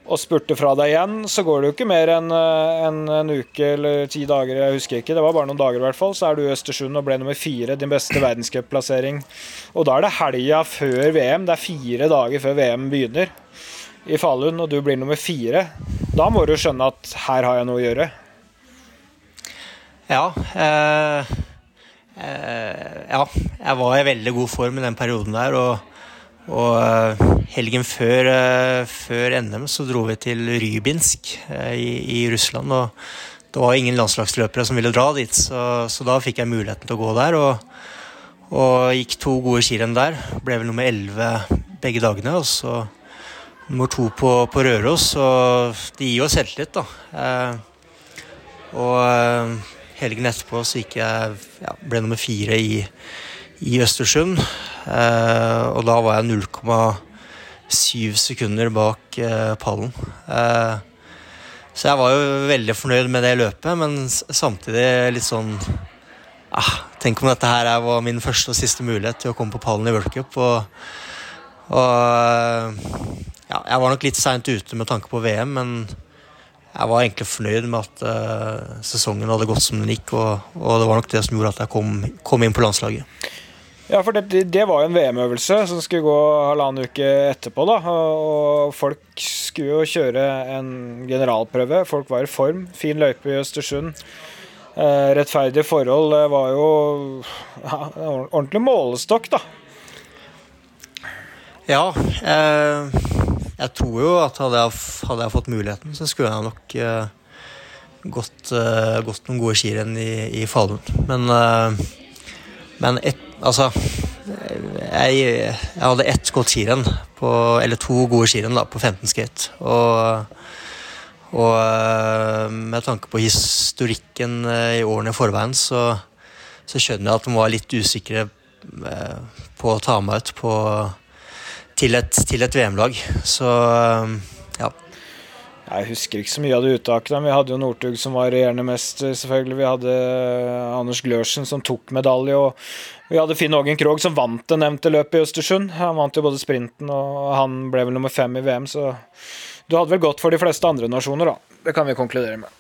Og spurte fra deg igjen, så går det jo ikke mer enn en, en, uke eller ti dager, jeg husker ikke, det var bare noen dager i hvert fall, så er du i Østersund og ble nummer fire, din beste verdenscupplassering. Og da er det helga før VM, det er fire dager før VM begynner i Falun, og du blir nummer fire. Da må du skjønne at her har jeg noe å gjøre.
Ja. Eh, eh, ja. Jeg var i veldig god form i den perioden der, og og eh, helgen før, eh, før, NM så dro vi til Rybinsk eh, i, i, Russland. Og det var ingen landslagsløpere som ville dra dit, så, så da fikk jeg muligheten til å gå der. Og, og gikk to gode skirenn der. Ble vel nummer elleve begge dagene. Og så nummer to på, på Røros. Og det gir jo selvtillit, da. Og helgen etterpå så gikk jeg ja, ble nummer fire i, i Østersund. Eh, og da var jeg 0,7 sekunder bak eh, pallen. Eh, så jeg var jo veldig fornøyd med det løpet, men samtidig litt sånn ah, Tenk om dette her var min første og siste mulighet til å komme på pallen i World Cup. Og, og ja, jeg var nok litt seint ute med tanke på VM, men jeg var egentlig fornøyd med at uh, sesongen hadde gått som den gikk, og, og, det var nok det som gjorde at jeg kom, kom inn på landslaget.
Ja, for det, det var jo en VM-øvelse som skulle gå halvannen uke etterpå. da, og Folk skulle jo kjøre en generalprøve. Folk var i form. Fin løype i Østersund. Eh, rettferdige forhold det var jo ja, ordentlig målestokk, da.
Ja. Eh, jeg tror jo at hadde jeg, hadde jeg, fått muligheten, så skulle jeg nok eh, gått, eh, gått, noen gode skirenn i, i Falun. Men, eh, men et Altså jeg, jeg, hadde ett godt skirenn, eller to gode skirenn på 15 skate. Og, og, eh, med tanke på historikken eh, i årene i forveien, så, så skjønner jeg at de var litt usikre eh, på å ta meg ut på, til et, et VM-lag. Så ja.
Jeg husker ikke så mye av det uttaket. Vi hadde jo Northug som var regjerende mester, selvfølgelig. Vi hadde Anders Glørsen som tok medalje. og vi hadde Finn Ågen Krogh som vant det nevnte løpet i Østersund. Han vant jo både sprinten og han ble vel nummer fem i VM, så du hadde vel gått for de fleste andre nasjoner, da. Det kan vi konkludere med.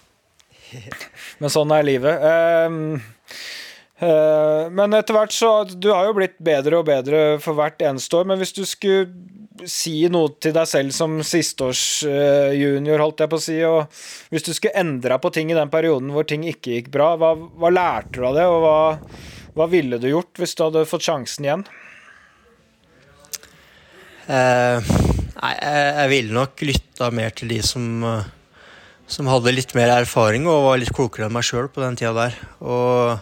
[LAUGHS] Men sånn er livet. Uh, men etter hvert så Du har jo blitt bedre og bedre for hvert eneste år, men hvis du skulle si noe til deg selv som sisteårsjunior, holdt jeg på å si, og hvis du skulle endra på ting i den perioden hvor ting ikke gikk bra, hva, hva lærte du av det, og hva hva ville du gjort hvis du hadde fått sjansen igjen?
Eh, nei, jeg ville nok lytta mer til de som, eh, som hadde litt mer erfaring og var litt klokere enn meg sjøl på den tida der. Og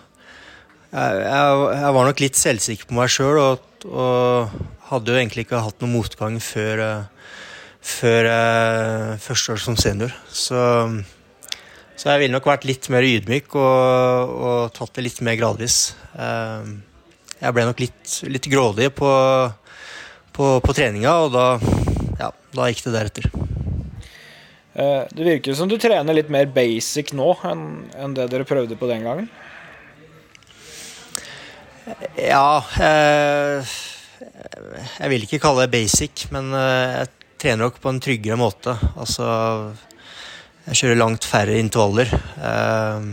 jeg, var nok litt selvsikker på meg sjøl og, og, hadde jo egentlig ikke hatt noen motgang før, eh, før eh, første år som senior. Så så jeg ville nok vært litt mer ydmyk og, og tatt det litt mer gradvis. Ehm, jeg ble nok litt, litt grådig på, på, på, treninga, og da, ja, da gikk det deretter.
Eh, det virker som du trener litt mer basic nå enn det dere prøvde på den gangen?
Ja eh, Jeg vil ikke kalle det basic, men eh, jeg trener nok på en tryggere måte. Altså jeg kjører langt færre intervaller. Eh,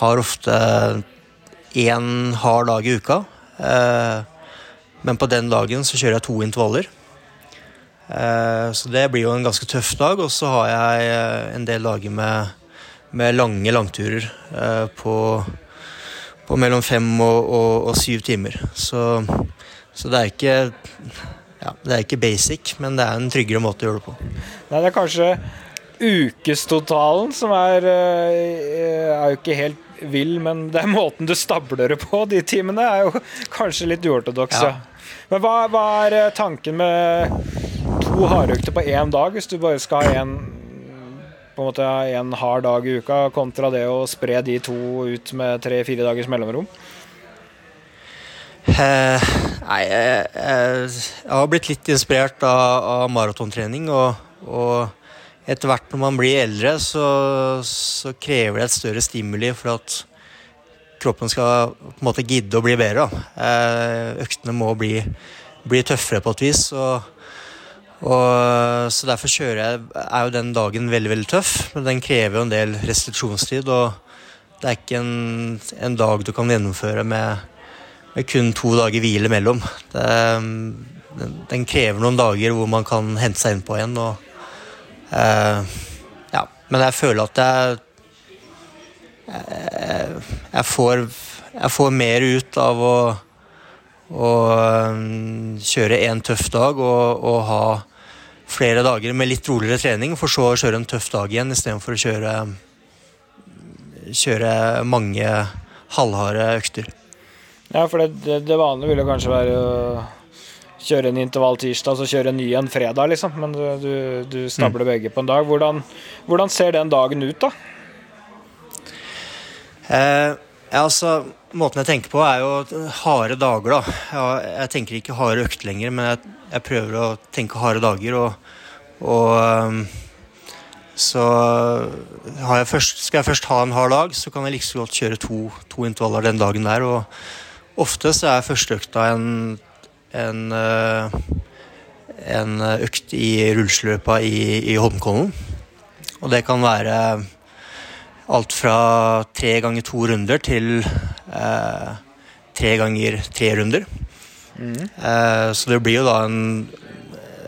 har ofte én hard dag i uka. Men på den dagen så kjører jeg to intervaller. Så det blir jo en ganske tøff dag. Og så har jeg en del dager med, med lange langturer på, på, mellom fem og, og, og syv timer. Så, så det er ikke ja, det er ikke basic, men det er en tryggere måte å gjøre det på.
Nei, det er kanskje ukestotalen som er, eh, er jo ikke helt vill, men det er måten du stabler det på, de timene, er jo kanskje litt uortodoks. Ja. Men hva, hva, er tanken med to hardøkter på én dag, hvis du bare skal ha en på en måte en hard dag i uka, kontra det å spre de to ut med tre-fire dagers mellomrom?
Eh, nei, jeg, jeg, jeg, har blitt litt inspirert av, av maratontrening. Og, og etter hvert når man blir eldre, så, så, krever det et større stimuli for at kroppen skal på en måte gidde å bli bedre. Eh, øktene må bli, bli, tøffere på et vis. Og, Og, så derfor kjører jeg er jo den dagen veldig veldig tøff, men den krever jo en del restriksjonstid. Og det er ikke en, en dag du kan gjennomføre med, med kun to dager hvile mellom. Det, den, den, krever noen dager hvor man kan hente seg innpå igjen. Og, eh, ja, men jeg føler at jeg, jeg, jeg, får, jeg får mer ut av å og um, kjøre én tøff dag og, og, ha flere dager med litt roligere trening, for så å kjøre en tøff dag igjen istedenfor å kjøre, kjøre mange halvharde økter.
Ja, for det, det vanlige ville kanskje være å kjøre en intervall tirsdag så kjøre en ny en fredag, liksom. Men du, du, du stabler mm. begge på en dag. Hvordan, hvordan, ser den dagen ut, da?
Eh, altså Måten jeg tenker på, er jo harde dager, da. Jeg tenker ikke harde økter lenger, men jeg, jeg, prøver å tenke harde dager. Og, og um, så jeg først, skal jeg først ha en hard dag, så kan jeg like så godt kjøre to, to intervaller den dagen der. Og ofte så er førsteøkta en, en, uh, en økt i rulleskiløypa i, i Holmenkollen. Og det kan være alt fra tre ganger to runder til eh, tre ganger tre runder. Mm. Eh, så det blir jo da en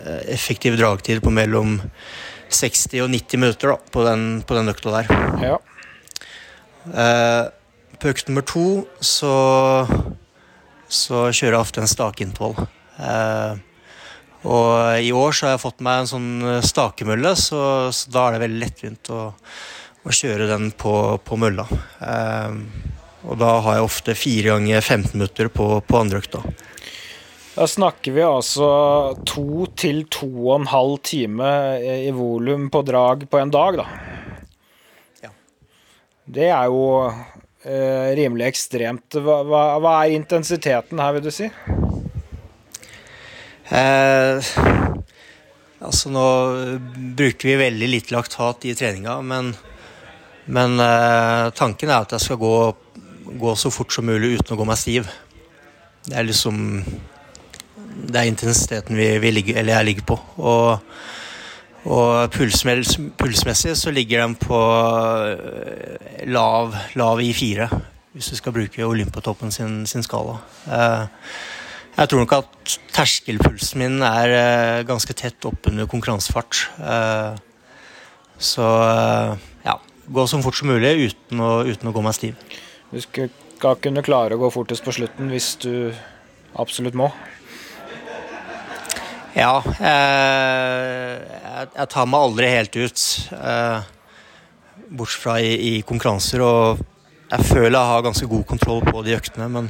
eh, effektiv dragtid på mellom 60 og 90 minutter da, på, den, på den økta der. Ja. Eh, på økt nummer to så, så kjører jeg ofte en stakeintervall. Eh, og i år så har jeg fått meg en sånn stakemølle, så, så da er det veldig lettvint å å kjøre den på, på mølla. Eh, og da har jeg ofte fire ganger 15 minutter på, på andre økta.
Da snakker vi altså to til to og en halv time i volum på drag på en dag, da. Ja. Det er jo eh, rimelig ekstremt. Hva, hva, hva, er intensiteten her, vil du si?
Eh, altså nå bruker vi veldig lite laktat i treninga, men men eh, tanken er at jeg skal gå, gå, så fort som mulig uten å gå meg stiv. Det er liksom Det er intensiteten vi, vi ligger, eller jeg ligger på. Og, og pulsmessig så ligger den på eh, lav, lav i fire, hvis du skal bruke Olympiatoppen sin, sin skala. Eh, jeg tror nok at terskelpulsen min er eh, ganske tett oppunder konkurransefart. Så ja, gå så fort som mulig uten å, uten å gå meg stiv.
Du skal kunne klare å gå fortest på slutten hvis du absolutt må?
Ja. Eh, jeg tar meg aldri helt ut. Eh, bortsett fra i, i, konkurranser. Og jeg føler jeg har ganske god kontroll på de øktene. Men,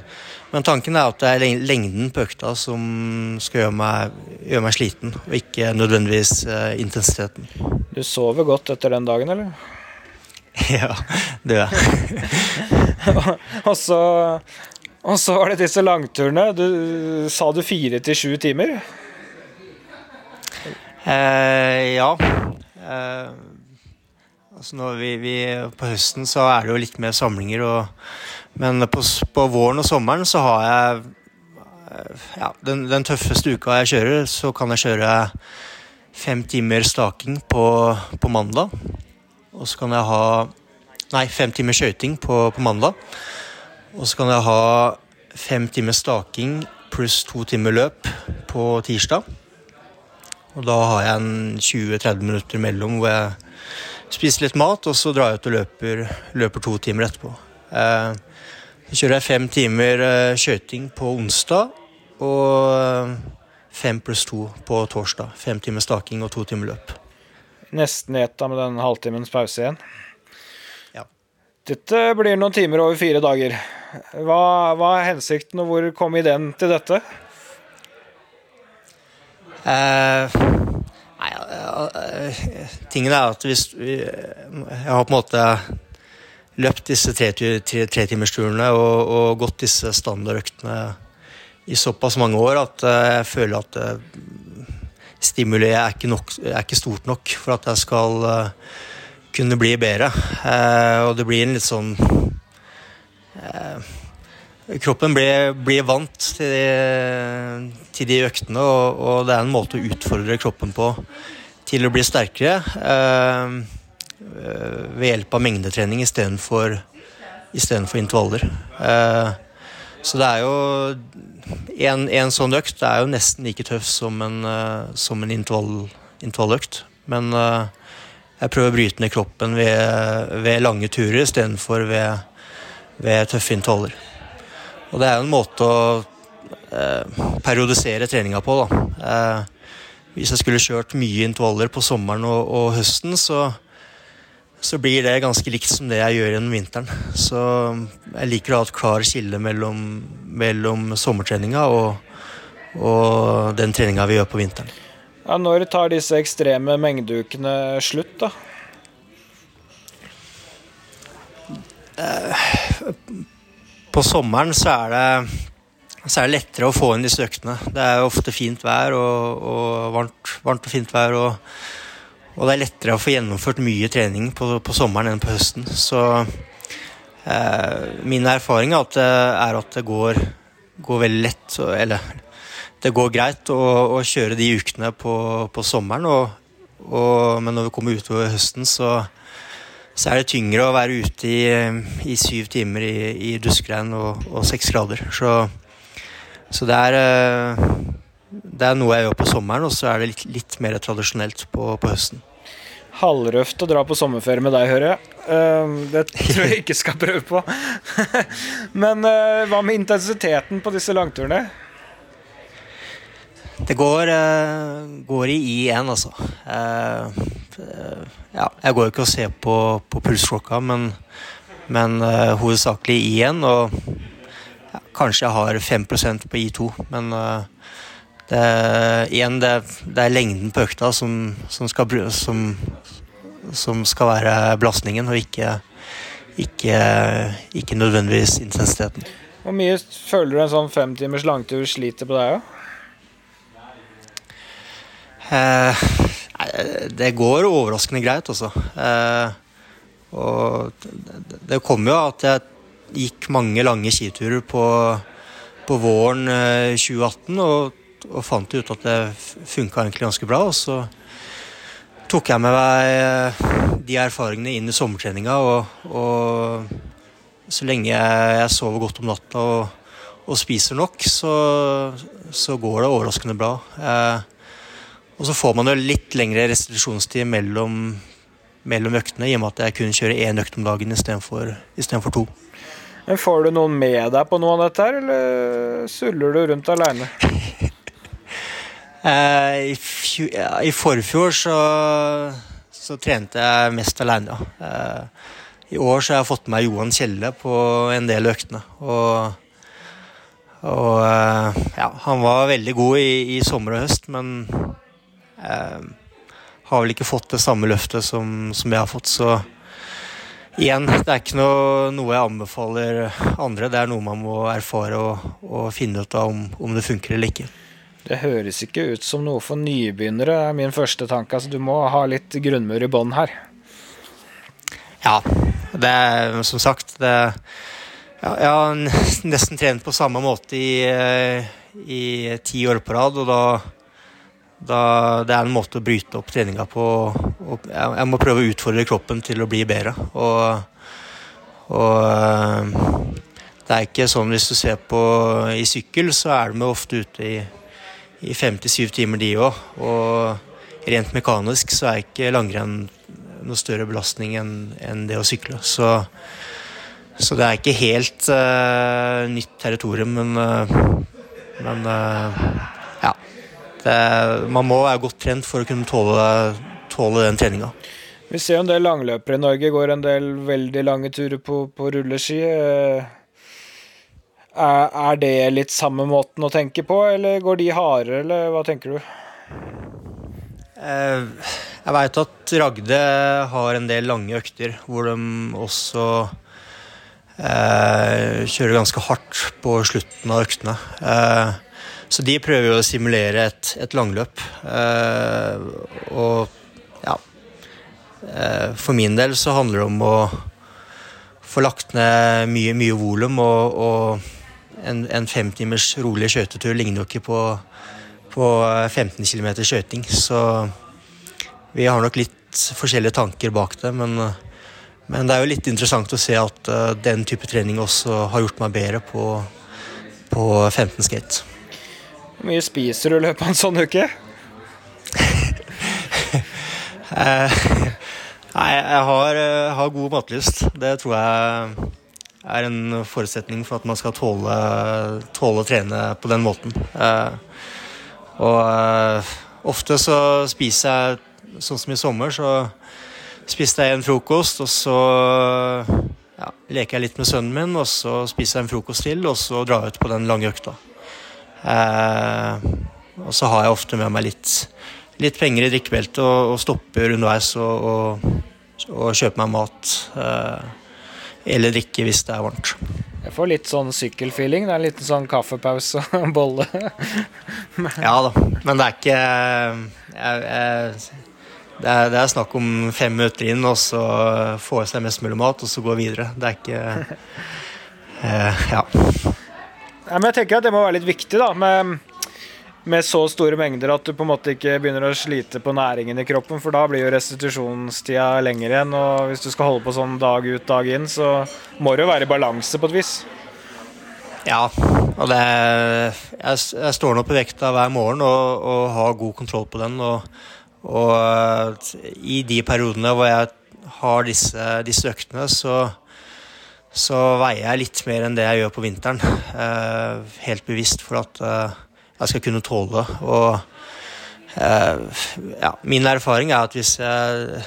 men tanken er at det er lengden på økta som skal gjøre meg, gjøre meg sliten, og ikke nødvendigvis eh, intensiteten.
Du sover godt etter den dagen, eller? [LAUGHS]
Ja, det gjør
jeg. [LAUGHS] og, så, og så var det disse langturene. Du, sa du fire til sju timer?
Eh, ja. Eh, altså vi, vi, På høsten så er det jo litt mer samlinger, og, men på, på, våren og sommeren så har jeg eh, ja, den, den, tøffeste uka jeg kjører, så kan jeg kjøre fem timer staking på, på mandag. Og så kan jeg ha Nei, fem timer skøyting på, på, mandag. Og så kan jeg ha fem timer staking pluss to timer løp på tirsdag. Og da har jeg en 20-30 minutter mellom hvor jeg spiser litt mat, og så drar jeg ut og løper, løper to timer etterpå. Eh, så kjører jeg fem timer eh, skøyting på onsdag og eh, fem pluss to på torsdag. Fem timer staking og to timer løp.
Nesten ett med den halvtimens pause igjen. Ja. Dette blir noen timer over fire dager. Hva, hva er hensikten, og hvor kom ideen til dette?
Uh, nei, uh, tingen er at hvis vi, Jeg har på en måte løpt disse tretimersturene tre, tre og, og gått disse standardøktene i såpass mange år at jeg føler at stimuli er ikke, nok, er ikke, stort nok for at jeg skal uh, kunne bli bedre. Uh, og det blir en litt sånn uh, kroppen blir, blir vant til de, til de øktene, og, og, det er en måte å utfordre kroppen på til å bli sterkere. Eh, ved hjelp av mengdetrening istedenfor intervaller. Eh, så det er jo en, en, sånn økt er jo nesten like tøff som en, uh, som en intervall, intervalløkt. Men uh, jeg prøver å bryte ned kroppen ved, ved lange turer istedenfor ved, ved tøffe intervaller. Og det er jo en måte å uh, periodisere treninga på, da. hvis jeg skulle kjørt mye intervaller på sommeren og, og høsten, så så blir det ganske likt som det jeg gjør gjennom vinteren. Så jeg liker å ha et klar skille mellom, mellom sommertreninga og, og, den treninga vi gjør på vinteren.
Ja, når tar disse ekstreme mengdeukene slutt, da?
Eh, på sommeren så er det så er det lettere å få inn disse øktene. Det er ofte fint vær og, og varmt, varmt, og fint vær. og og det er lettere å få gjennomført mye trening på, på sommeren enn på høsten. Så eh, min erfaring er at det, er at det går, går, veldig lett, eller det går greit å, å kjøre de ukene på, på sommeren. Og, og, men når vi kommer utover høsten, så, så, er det tyngre å være ute i, i syv timer i, i duskregn og, og seks grader. Så, så det er eh, det er noe jeg gjør på sommeren, og så er det litt, litt mer tradisjonelt på, på høsten
halvrøft å dra på sommerferie med deg, hører jeg. Ehm, det tror jeg ikke skal prøve på. [LAUGHS] Men eh, hva med intensiteten på disse langturene?
Det går, eh, går i I1, altså. Eh, ja, jeg går ikke og ser på, på pulsklokka, men, men hovedsakelig I1. Og ja, kanskje jeg har 5% på I2, men det, igjen, det, det, er lengden på økta som, som, skal, som, som skal, være belastningen, og ikke, ikke, ikke, nødvendigvis intensiteten.
Hvor mye føler du en sånn femtimers langtur sliter på deg, da?
Eh, det går overraskende greit, altså. Eh, og det, det kom jo at jeg gikk mange lange skiturer på, på våren 2018. Eh, og og fant ut at det funka egentlig ganske bra. Og så tok jeg med meg eh, de erfaringene inn i sommertreninga. Og, og så lenge jeg sover godt om natta og, og spiser nok, så, så, går det overraskende bra. Eh, og så får man jo litt lengre restitusjonstid mellom, mellom øktene, i og med at jeg kun kjører én økt om dagen istedenfor to.
Får du noen med deg på noe av dette, her, eller suller du rundt aleine? [LAUGHS]
Eh, I, fjor, I, forfjor så, så, trente jeg mest alene. Eh, I år så har jeg fått med meg Johan Kjelle på en del øktene. Og, og eh, ja, han var veldig god i, i sommer og høst, men eh, har vel ikke fått det samme løftet som, som jeg har fått. Så igjen, det er ikke noe, noe, jeg anbefaler andre. Det er noe man må erfare og, og finne ut av om, om det funker eller ikke.
Det høres ikke ut som noe for nybegynnere, er min første tanke. Altså, du må ha litt grunnmur i bånn her.
Ja, det er som sagt det, ja, Jeg har [LAUGHS] nesten trent på samme måte i, eh, i ti år på rad, og da, da Det er en måte å bryte opp treninga på. Og jeg må prøve å utfordre kroppen til å bli bedre. Og, og eh, det er ikke sånn hvis du ser på i sykkel, så er de ofte ute i i fem til syv timer, de òg. Og rent mekanisk så er ikke langrenn noe større belastning enn en det å sykle. Så, så, det er ikke helt uh, nytt territorium, men, uh, men uh, ja. Det, man må være godt trent for å kunne tåle, tåle den treninga.
Vi ser jo en del langløpere i Norge går en del veldig lange turer på, på rulleski. Er det litt samme måten å tenke på, eller går de hardere, eller hva tenker du?
Eh, jeg veit at Ragde har en del lange økter hvor de også eh, kjører ganske hardt på slutten av øktene. Eh, så de prøver jo å simulere et, et langløp. Eh, og ja eh, For min del så handler det om å få lagt ned mye, mye volum og, og en, en femtimers rolig skøytetur ligner jo ikke på, på 15 km skøyting. Så vi har nok litt forskjellige tanker bak det. Men, men det er jo litt interessant å se at uh, den type trening også har gjort meg bedre på, på 15 skate.
Hvor mye spiser du i løpet av en sånn uke? [LAUGHS]
Eh, nei, jeg har, har, god matlyst. Det tror jeg er en forutsetning for at man skal tåle, tåle å trene på den måten. Eh, og eh, ofte så spiser jeg Sånn som i sommer, så spiste jeg en frokost, og så ja, leker jeg litt med sønnen min, og så spiser jeg en frokost til, og så drar jeg ut på den lange økta. Eh, og så har jeg ofte med meg litt, litt penger i drikkebeltet og, og, stopper underveis og, og, og kjøper meg mat. Eh, eller drikke hvis det er varmt.
Jeg får litt sånn sykkelfeeling. Det er en liten sånn kaffepause og bolle.
ja da, men det er ikke jeg, jeg, det, er, det er, snakk om fem minutter inn, og så få i seg mest mulig mat, og så gå videre. Det er ikke eh, Ja.
ja. Men jeg tenker at det må være litt viktig, da. med med så store mengder at du på en måte ikke begynner å slite på næringen i kroppen, for da blir jo restitusjonstida lenger igjen. Og hvis du skal holde på sånn dag ut, dag inn, så må det jo være i balanse på et vis.
Ja, og det Jeg, jeg står nå på vekta hver morgen og, og, har god kontroll på den. Og, og eh, i de periodene hvor jeg har disse, disse øktene, så så veier jeg litt mer enn det jeg gjør på vinteren. Eh, helt bevisst for at eh, jeg skal kunne tåle. Og eh, ja, min erfaring er at hvis jeg,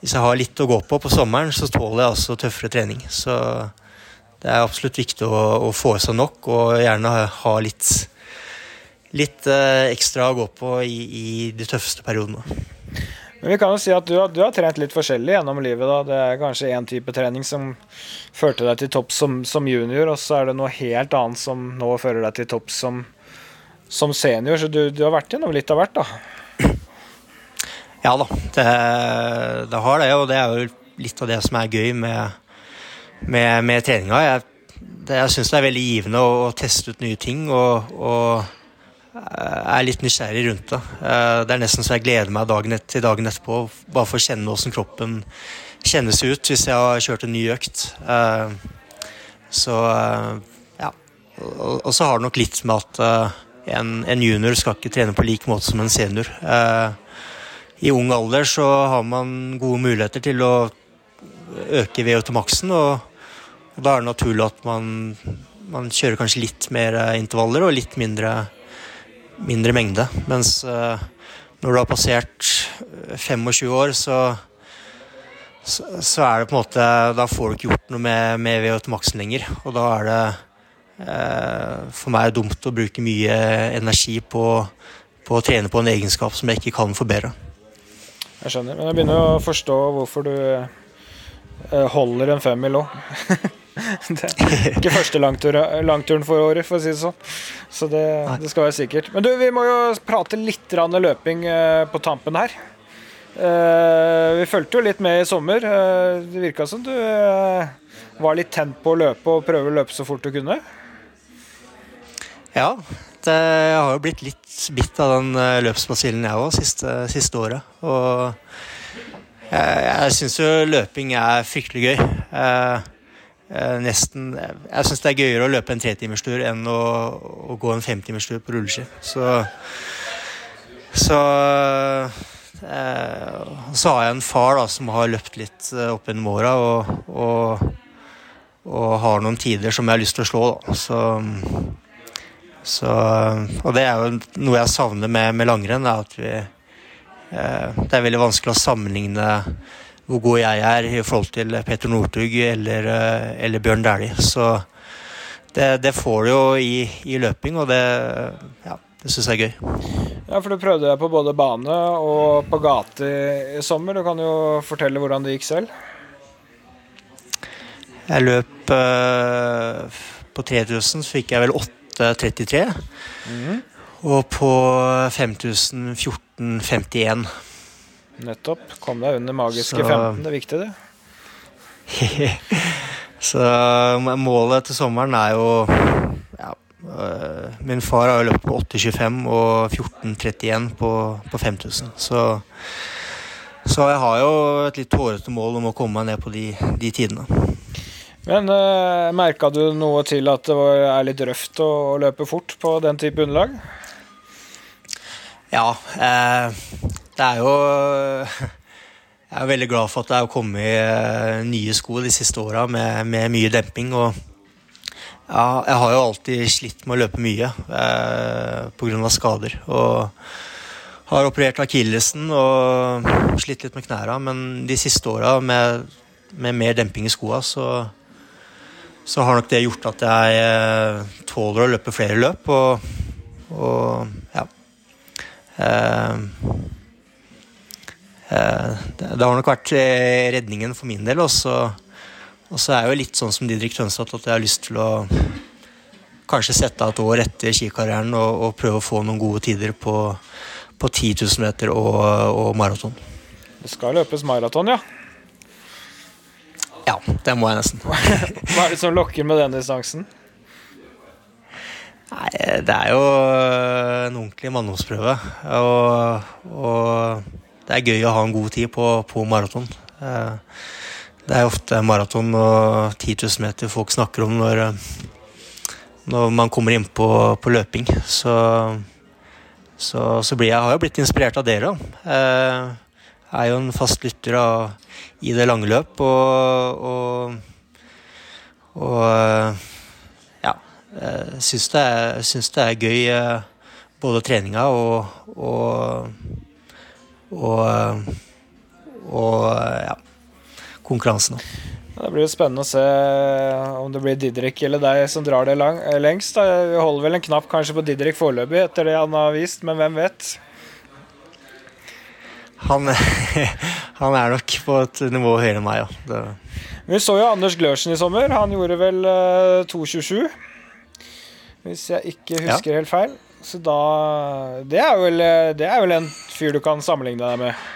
hvis jeg, har litt å gå på på sommeren, så tåler jeg også tøffere trening. Så det er absolutt viktig å, å få i seg nok, og gjerne ha litt, litt eh, ekstra å gå på i, i de tøffeste periodene.
Men vi kan jo si at du har, du har trent litt forskjellig gjennom livet. da. Det er kanskje én type trening som førte deg til topp som, som, junior, og så er det noe helt annet som nå fører deg til topp som, som senior, så du, du har vært gjennom litt av hvert, da?
Ja da, det, det, har det. Og det er jo litt av det som er gøy med, med, med treninga. Jeg, det, jeg syns det er veldig givende å, å, teste ut nye ting og, og er litt nysgjerrig rundt det. Eh, det er nesten så jeg gleder meg dagen et, til dagen etterpå, bare for å kjenne åssen kroppen kjennes ut hvis jeg har kjørt en ny økt. Eh, så eh, ja. Og så har det nok litt med at en, en, junior skal ikke trene på lik måte som en senior. Eh, I ung alder så har man gode muligheter til å øke VO til maksen, og, og, da er det naturlig at man, man, kjører kanskje litt mer intervaller og litt mindre, mindre mengde. Mens eh, når du har passert 25 år, så, så, er det på en måte Da får du ikke gjort noe med, med VO til maksen lenger, og da er det Eh, for meg er det dumt å bruke mye energi på, på, å trene på en egenskap som jeg ikke kan forbedre.
Jeg skjønner, men jeg begynner å forstå hvorfor du eh, holder en femmil òg. [LAUGHS] det er ikke første langtur, langturen for året, for å si det sånn. Så det, det, skal være sikkert. Men du, vi må jo prate litt løping eh, på tampen her. Vi fulgte jo litt med i sommer. Det virka som du var litt tent på å løpe og prøve å løpe så fort du kunne?
Ja, det, jeg har jo blitt litt bitt av den eh, løpsbasillen jeg òg, siste, siste, året. Og jeg, jeg syns jo løping er fryktelig gøy. Eh, eh nesten Jeg syns det er gøyere å løpe en tretimerstur enn å, å gå en femtimerstur på rulleski. Så, så eh, så har jeg en far da, som har løpt litt eh, opp gjennom åra, og, og, og, har noen tider som jeg har lyst til å slå. Da. Så så, og det er jo noe jeg savner med, med langrenn. Er at vi, eh, det er veldig vanskelig å sammenligne hvor god jeg er i forhold til Petter Northug eller, eh, eller, Bjørn Dæhlie. Så det, det, får du jo i, i, løping, og det, ja, det syns jeg er gøy.
Ja, for du prøvde deg på både bane og på gate i sommer. Du kan jo fortelle hvordan det gikk selv?
Jeg løp eh, på 3000, så fikk jeg vel åtte 8.33. Mm. Og på 5.014-51
Nettopp. Kom deg under magiske Så... 15. Det er viktig, det.
Så målet til sommeren er jo øh, Min far har jo løpt på 8,25 og 14,31 på, på 5000. Så, så jeg har jo et litt hårete mål om å komme meg ned på de, de tidene.
Men uh, merka du noe til at det var, er litt røft å, å løpe fort på den type underlag?
Ja. Eh, det er jo [LAUGHS] Jeg er veldig glad for at det er kommet eh, nye sko de siste åra med, med, mye demping. og ja, Jeg har jo alltid slitt med å løpe mye eh, pga. skader. Og har operert akillesen og slitt litt med knærne. Men de siste åra med, med, mer demping i skoa, så, så har nok det gjort at jeg eh, tåler å løpe flere løp. Og, og ja. Eh, eh, det har nok vært eh, redningen for min del. Og så er jeg jo litt sånn som Didrik Tønseth at jeg har lyst til å kanskje sette av et år etter skikarrieren og, og, prøve å få noen gode tider på, på 10 000 meter og, og maraton.
Det skal løpes maraton, ja?
Ja, det må jeg nesten.
Hva er det som lokker med den distansen?
Nei, det er jo en ordentlig manndomsprøve. Og, og, det er gøy å ha en god tid på, på maraton. Eh, det er ofte maraton og 10 000 meter folk snakker om når, når man kommer inn på, på løping. Så, så, så blir jeg, har jeg blitt inspirert av dere. Eh, jeg er jo en fast lytter av, i det lange løp, og, og, og jeg eh, syns det, det er gøy eh, både treninga og og, og, eh, og ja, konkurransen.
Det blir jo spennende å se om det blir Didrik eller deg som drar det lang, lengst. Da. Vi holder vel en knapp kanskje på Didrik foreløpig, etter det han har vist, men hvem vet?
Han, [LAUGHS] han er nok på et nivå høyere enn meg, ja.
Vi så jo Anders Glørsen i sommer. Han gjorde vel 2,27 hvis jeg ikke husker ja. helt feil. Så da det er, vel, det er, vel, en fyr du kan sammenligne deg med?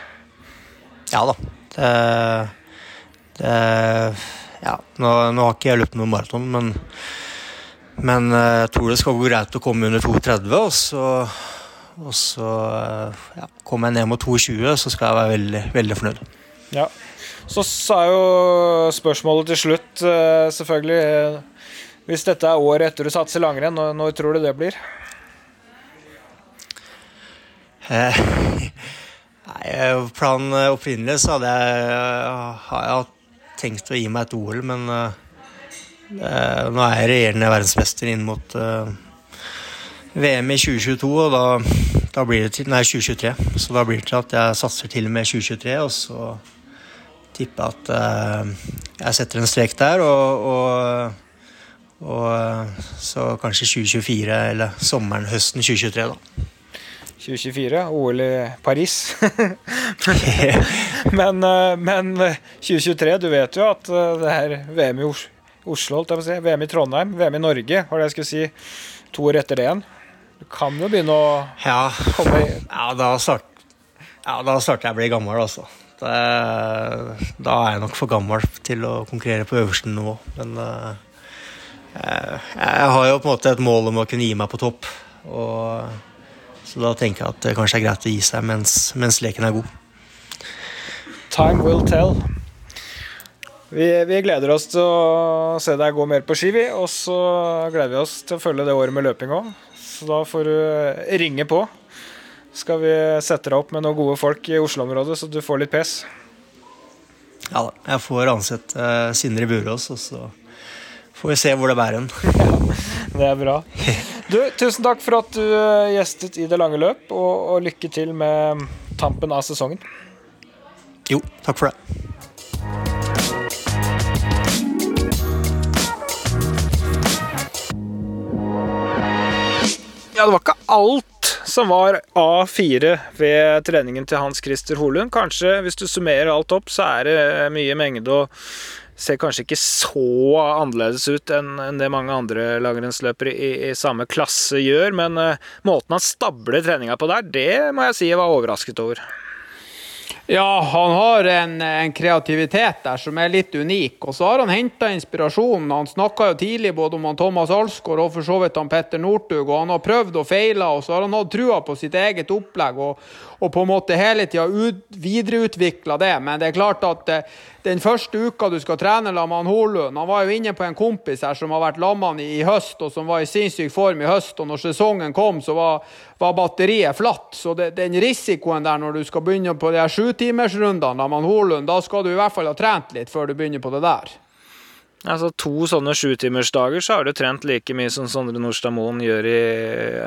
Ja da. Det, det Ja, nå, nå, har ikke jeg løpt noen maraton, men, men eh, jeg tror det skal gå greit å komme under 2,30, og så og så ja, kommer jeg ned mot 22, så skal jeg være veldig, veldig fornøyd.
Ja. Så sa jo spørsmålet til slutt, eh, selvfølgelig hvis dette er året etter du satser langrenn, når, tror du det blir?
Eh, [LAUGHS] nei, planen opprinnelig så hadde jeg, har jeg tenkt å gi meg et OL, men uh, nå er jeg regjerende verdensmester inn mot uh, VM i 2022, og da, da, blir det til Nei, 2023. Så da blir det til at jeg satser til og med 2023, og så tipper jeg at uh, jeg setter en strek der, og, og og eh, så kanskje 2024 eller sommeren, høsten 2023, da.
2024, OL i Paris. [LAUGHS] men, eh, men, 2023, du vet jo at det er VM i Oslo, å si, VM i Trondheim, VM i Norge, var det jeg skulle si, to år etter det igjen. Du kan jo begynne å
ja. komme i Ja, da, start, ja, da starter jeg å bli gammel, altså. Det, da er jeg nok for gammel til å konkurrere på øverste nivå. Men Eh, jeg har jo på en måte et mål om å kunne gi meg på topp. Og, så da tenker jeg at det kanskje er greit å gi seg mens, mens leken er god.
Time will tell. Vi, vi, gleder oss til å se deg gå mer på ski, vi. Og så gleder vi oss til å følge det året med løping òg. Så da får du ringe på. Skal vi sette deg opp med noen gode folk i Oslo-området, så du får litt pes?
Ja da. Jeg får ansette uh, Sindre Burås, og så Får vi se hvor det bærer hen. [LAUGHS]
det er bra. Du, tusen takk for at du eh, gjestet i det lange løp, og, og lykke til med tampen av sesongen.
Jo, takk for det.
Ja, det var ikke alt som var A4 ved treningen til Hans Christer Holund. Kanskje, hvis du summerer alt opp, så er det mye mengde og ser kanskje ikke så annerledes ut enn det mange andre langrennsløpere i, i, samme klasse gjør, men uh, måten han stabler treninga på der, det må jeg si jeg var overrasket over.
Ja, han har en, en, kreativitet der som er litt unik. Og så har han henta inspirasjon. Han snakka jo tidlig både om han Thomas Alsgaard og for så vidt han Petter Northug. Og han har prøvd og feila, og så har han hatt trua på sitt eget opplegg. Og, og på en måte hele tida videreutvikla det. Men det er klart at eh, den første uka du skal trene med Holund Han var jo inne på en kompis her som har vært lamma i, høst, og som var i sinnssyk form i høst. Og når sesongen kom, så var, var batteriet flatt. Så det, den risikoen der når du skal begynne på de her sjutimersrundene med Holund, da skal du i hvert fall ha trent litt før du begynner på det der.
Altså To sånne sjutimersdager, så har du trent like mye som Sondre Nordstad Moen gjør i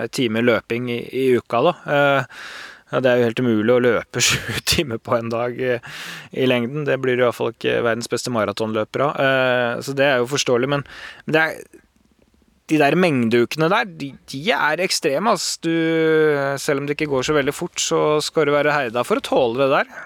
en time løping i, i uka. da. Eh, ja, det er jo helt umulig å løpe [LAUGHS] sju timer på en dag i, i lengden. Det blir iallfall ikke verdens beste maratonløper av. Eh, så det er jo forståelig. Men er, de der mengdeukene der, de, de er ekstreme. Altså. Du, selv om det ikke går så veldig fort, så skal du være herda for å tåle det der.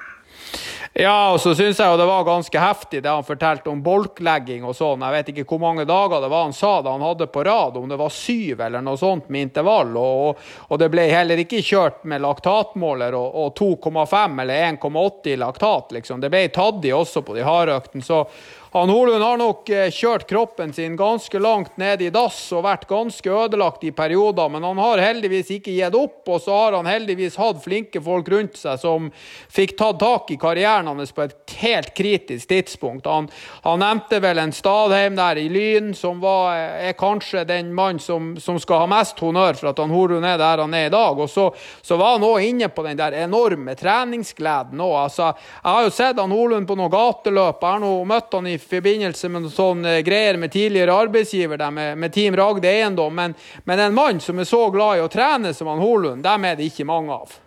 Ja, og så syns jeg jo det var ganske heftig det han fortalte om bolklegging og sånn. Jeg vet ikke hvor mange dager det var han sa det han hadde på rad, om det var syv eller noe sånt med intervall. Og, og det ble heller ikke kjørt med laktatmåler og, og 2,5 eller 1,80 laktat, liksom. Det ble tatt i også på de hardøktene. Så han Holund har nok eh, kjørt kroppen sin ganske langt ned i dass og vært ganske ødelagt i perioder, men han har heldigvis ikke gitt opp. Og så har han heldigvis hatt flinke folk rundt seg som fikk tatt tak i karrieren hans på et helt kritisk tidspunkt. Han, han nevnte vel en Stadheim der i Lyn, som var, er kanskje den mann som, som, skal ha mest honnør for at han Holund er der han er i dag. Og så, så var han òg inne på den der enorme treningsgleden òg. Altså, jeg har jo sett han Holund på noen gateløp. Jeg har nå møtt han i forbindelse med noen sånne greier med tidligere arbeidsgiver der, med, med Team Ragde Eiendom, men, men, en mann som er så glad i å trene som han Holund, dem er det ikke mange av.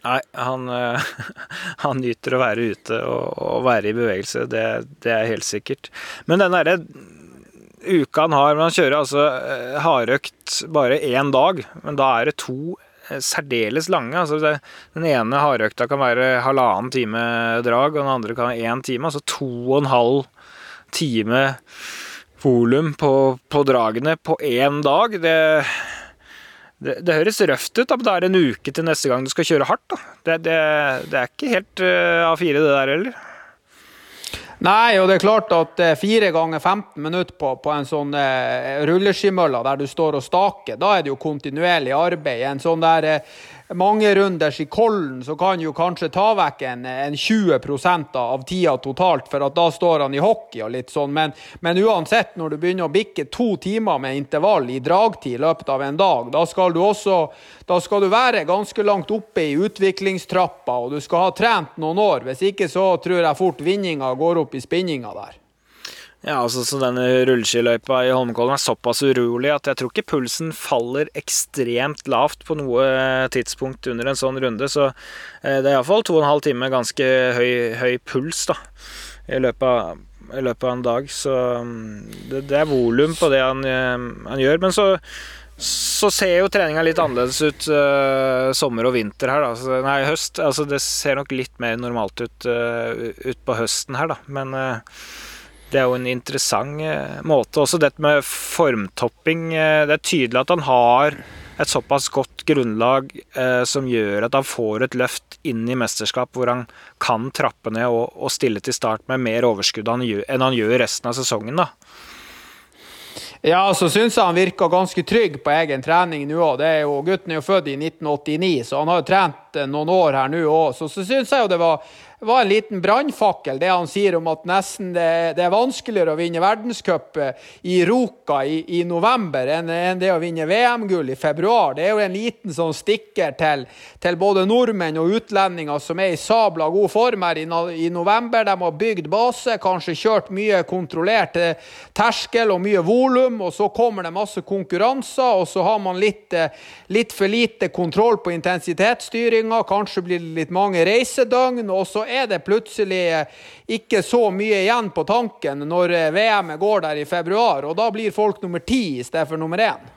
Nei, han, eh, [LAUGHS] han nyter å være ute og, og være i bevegelse, det, det, er helt sikkert. Men den derre uka han har Han kjører altså eh, hardøkt bare én dag, men da er det to eh, særdeles lange. Altså den ene hardøkta kan være halvannen time drag, og den andre kan være én time. Altså to og en halv time volum på, på, dragene på én dag, det, det, det høres røft ut. da, men Da er det en uke til neste gang du skal kjøre hardt. Det, det, det er ikke helt uh, A4 det der heller.
Nei, og det er klart at eh, fire ganger 15 minutter på, på en sånn eh, rulleskimølle der du står og staker, da er det jo kontinuerlig arbeid. En sånn der eh, mange runders i Kollen, så kan jo kanskje ta vekk en, en 20% av tida totalt, for at da står han i hockey og litt sånn. Men, men, uansett, når du begynner å bikke to timer med intervall i dragtid i løpet av en dag, da skal du også da skal du være ganske langt oppe i utviklingstrappa, og du skal ha trent noen år. Hvis ikke så tror jeg fort vinninga går opp i spinninga der.
Ja, altså så denne rulleskiløypa i Holmenkollen er såpass urolig at jeg tror ikke pulsen faller ekstremt lavt på noe tidspunkt under en sånn runde. Så eh, det er iallfall to og en halv time ganske høy, høy puls da, i løpet, av, i løpet av en dag. Så mm, det, det er volum på det han, eh, han, gjør. Men så, så ser jo treninga litt annerledes ut uh, sommer og vinter her, da. Nei, høst. Altså det ser nok litt mer normalt ut, uh, utpå høsten her, da. Men uh, det er jo en interessant eh, måte. Også dette med formtopping. Eh, det er tydelig at han har et såpass godt grunnlag eh, som gjør at han får et løft inn i mesterskap hvor han kan trappe ned og, og stille til start med mer overskudd han gjør, enn han gjør resten av sesongen. da.
Ja, så syns jeg han virka ganske trygg på egen trening nå òg. Gutten er jo født i 1989, så han har jo trent noen år her nå òg. Så, så syns jeg jo det var var en liten brannfakkel, det han sier om at nesten det, det er vanskeligere å vinne verdenscup eh, i Ruka i, i november enn, enn, det å vinne VM-gull i februar. Det er jo en liten sånn stikker til, til, både nordmenn og utlendinger som er i sabla god form her i, i november. De har bygd base, kanskje kjørt mye kontrollert eh, terskel og mye volum, og så kommer det masse konkurranser, og så har man litt, eh, litt for lite kontroll på intensitetsstyringa, kanskje blir det litt mange reisedøgn. og så er det plutselig ikke så mye igjen på tanken når VM går der i februar, og da blir folk nummer ti i stedet for nummer én.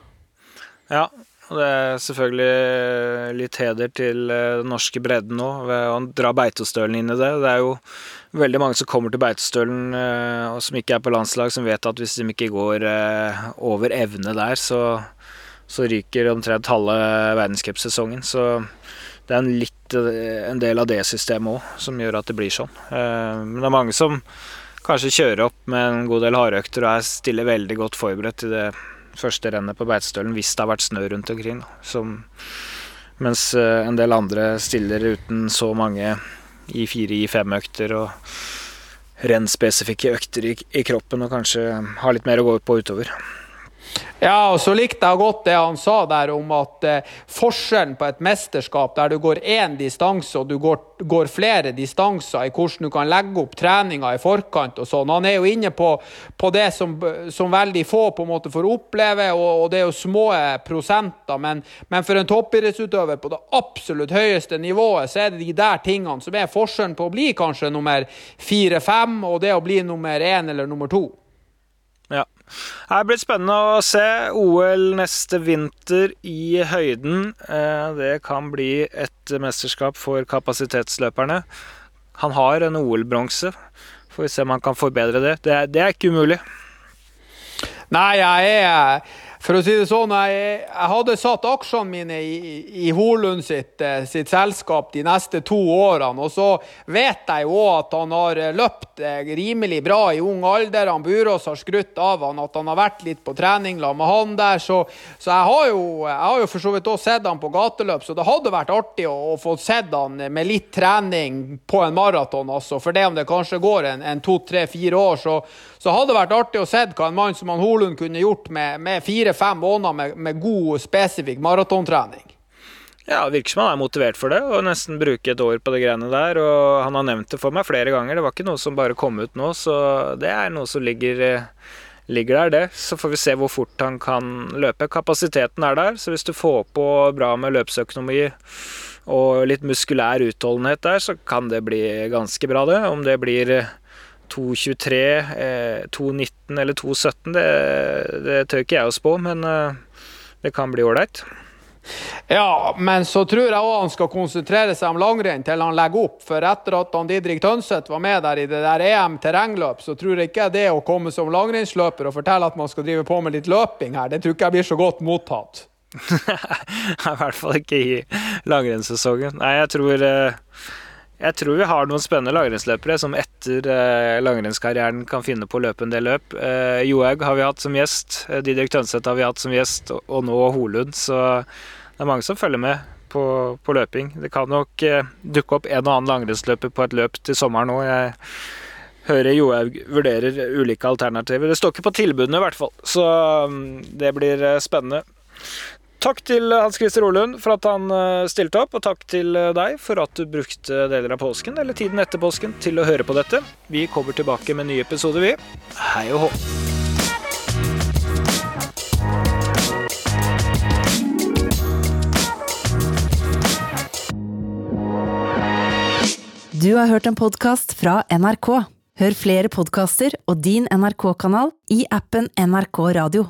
Ja, og det er selvfølgelig litt heder til eh, den norske bredden nå ved å dra Beitostølen inn i det. Det er jo veldig mange som kommer til Beitostølen eh, og som ikke er på landslag, som vet at hvis de ikke går eh, over evne der, så, så ryker omtrent halve verdenscupsesongen. Så det er en, litt, en del av det systemet òg som gjør at det blir sånn. Men det er mange som kanskje kjører opp med en god del hardøkter og er stille veldig godt forberedt til det første rennet på Beitostølen hvis det har vært snø rundt omkring. Som, mens en del andre stiller uten så mange i fire, i fem økter og rennspesifikke økter i, i kroppen og kanskje har litt mer å gå på utover.
Ja, og så likte jeg godt det han sa der om at eh, forskjellen på et mesterskap der du går én distanse og du går, går, flere distanser, i hvordan du kan legge opp treninga i forkant og sånn. Han er jo inne på, på det som, som, veldig få på en måte får oppleve, og, og det er jo små prosenter. Men, men for en toppidrettsutøver på det absolutt høyeste nivået, så er det de der tingene som er forskjellen på å bli kanskje nummer fire-fem, og det å bli nummer én eller nummer to.
Det blir spennende å se OL neste vinter i høyden. Eh, det kan bli et mesterskap for kapasitetsløperne. Han har en OL-bronse. Får vi se om han kan forbedre det. Det er, det er ikke umulig.
Nei, jeg er for å si det sånn, jeg, jeg hadde satt aksjene mine i, i Holund sitt, eh, sitt, selskap de neste to årene. Og så vet jeg jo at han har eh, løpt eh, rimelig bra i ung alder. Han Burås har skrutt av han at han har vært litt på trening la med han der. Så, så jeg, har jo, jeg, har jo, for så vidt også sett han på gateløp, så det hadde vært artig å, å få sett han med litt trening på en maraton, altså. For det om det kanskje går en, en to, tre, fire år, så, så hadde det vært artig å se hva en mann som han Holund kunne gjort med, med fire fire-fem måneder med, med god, spesifikk maratontrening.
Ja, det virker som han er motivert for det, og nesten bruke et år på det greiene der. Og han har nevnt det for meg flere ganger, det var ikke noe som bare kom ut nå, så det er noe som ligger, ligger der, det. Så får vi se hvor fort han kan løpe. Kapasiteten er der, så hvis du får på bra med løpsøkonomi og litt muskulær utholdenhet der, så kan det bli ganske bra, det. Om det blir 2.23, eh, 2.19 eller 2.17, det, det tør ikke jeg å spå, men eh, det kan bli ålreit.
Ja, men så tror jeg òg han skal konsentrere seg om langrenn til han legger opp. For etter at han Didrik Tønseth var med der i det der EM terrengløp, så tror jeg ikke det å komme som langrennsløper og fortelle at man skal drive på med litt løping her, det tror ikke jeg blir så godt mottatt. [LAUGHS]
I hvert fall ikke i langrennssesongen. Nei, jeg tror eh, jeg tror vi har noen spennende langrennsløpere som etter eh, langrennskarrieren kan finne på å løpe en del løp. Eh, Johaug har vi hatt som gjest, eh, Didrik Tønseth har vi hatt som gjest, og, nå Holund. Så det er mange som følger med på, på løping. Det kan nok eh, dukke opp en og annen langrennsløper på et løp til sommeren òg. Jeg hører Johaug vurderer ulike alternativer. Det står ikke på tilbudene i hvert fall, så um, det blir eh, spennende. Takk til Hans Christer Olund for at han eh, stilte opp, og takk til eh, deg for at du brukte deler av påsken, eller tiden etter påsken, til å høre på dette. Vi kommer tilbake med nye episoder, vi. Hei og hå.
Du har hørt en podkast fra NRK. Hør flere podkaster og din NRK-kanal i appen NRK Radio.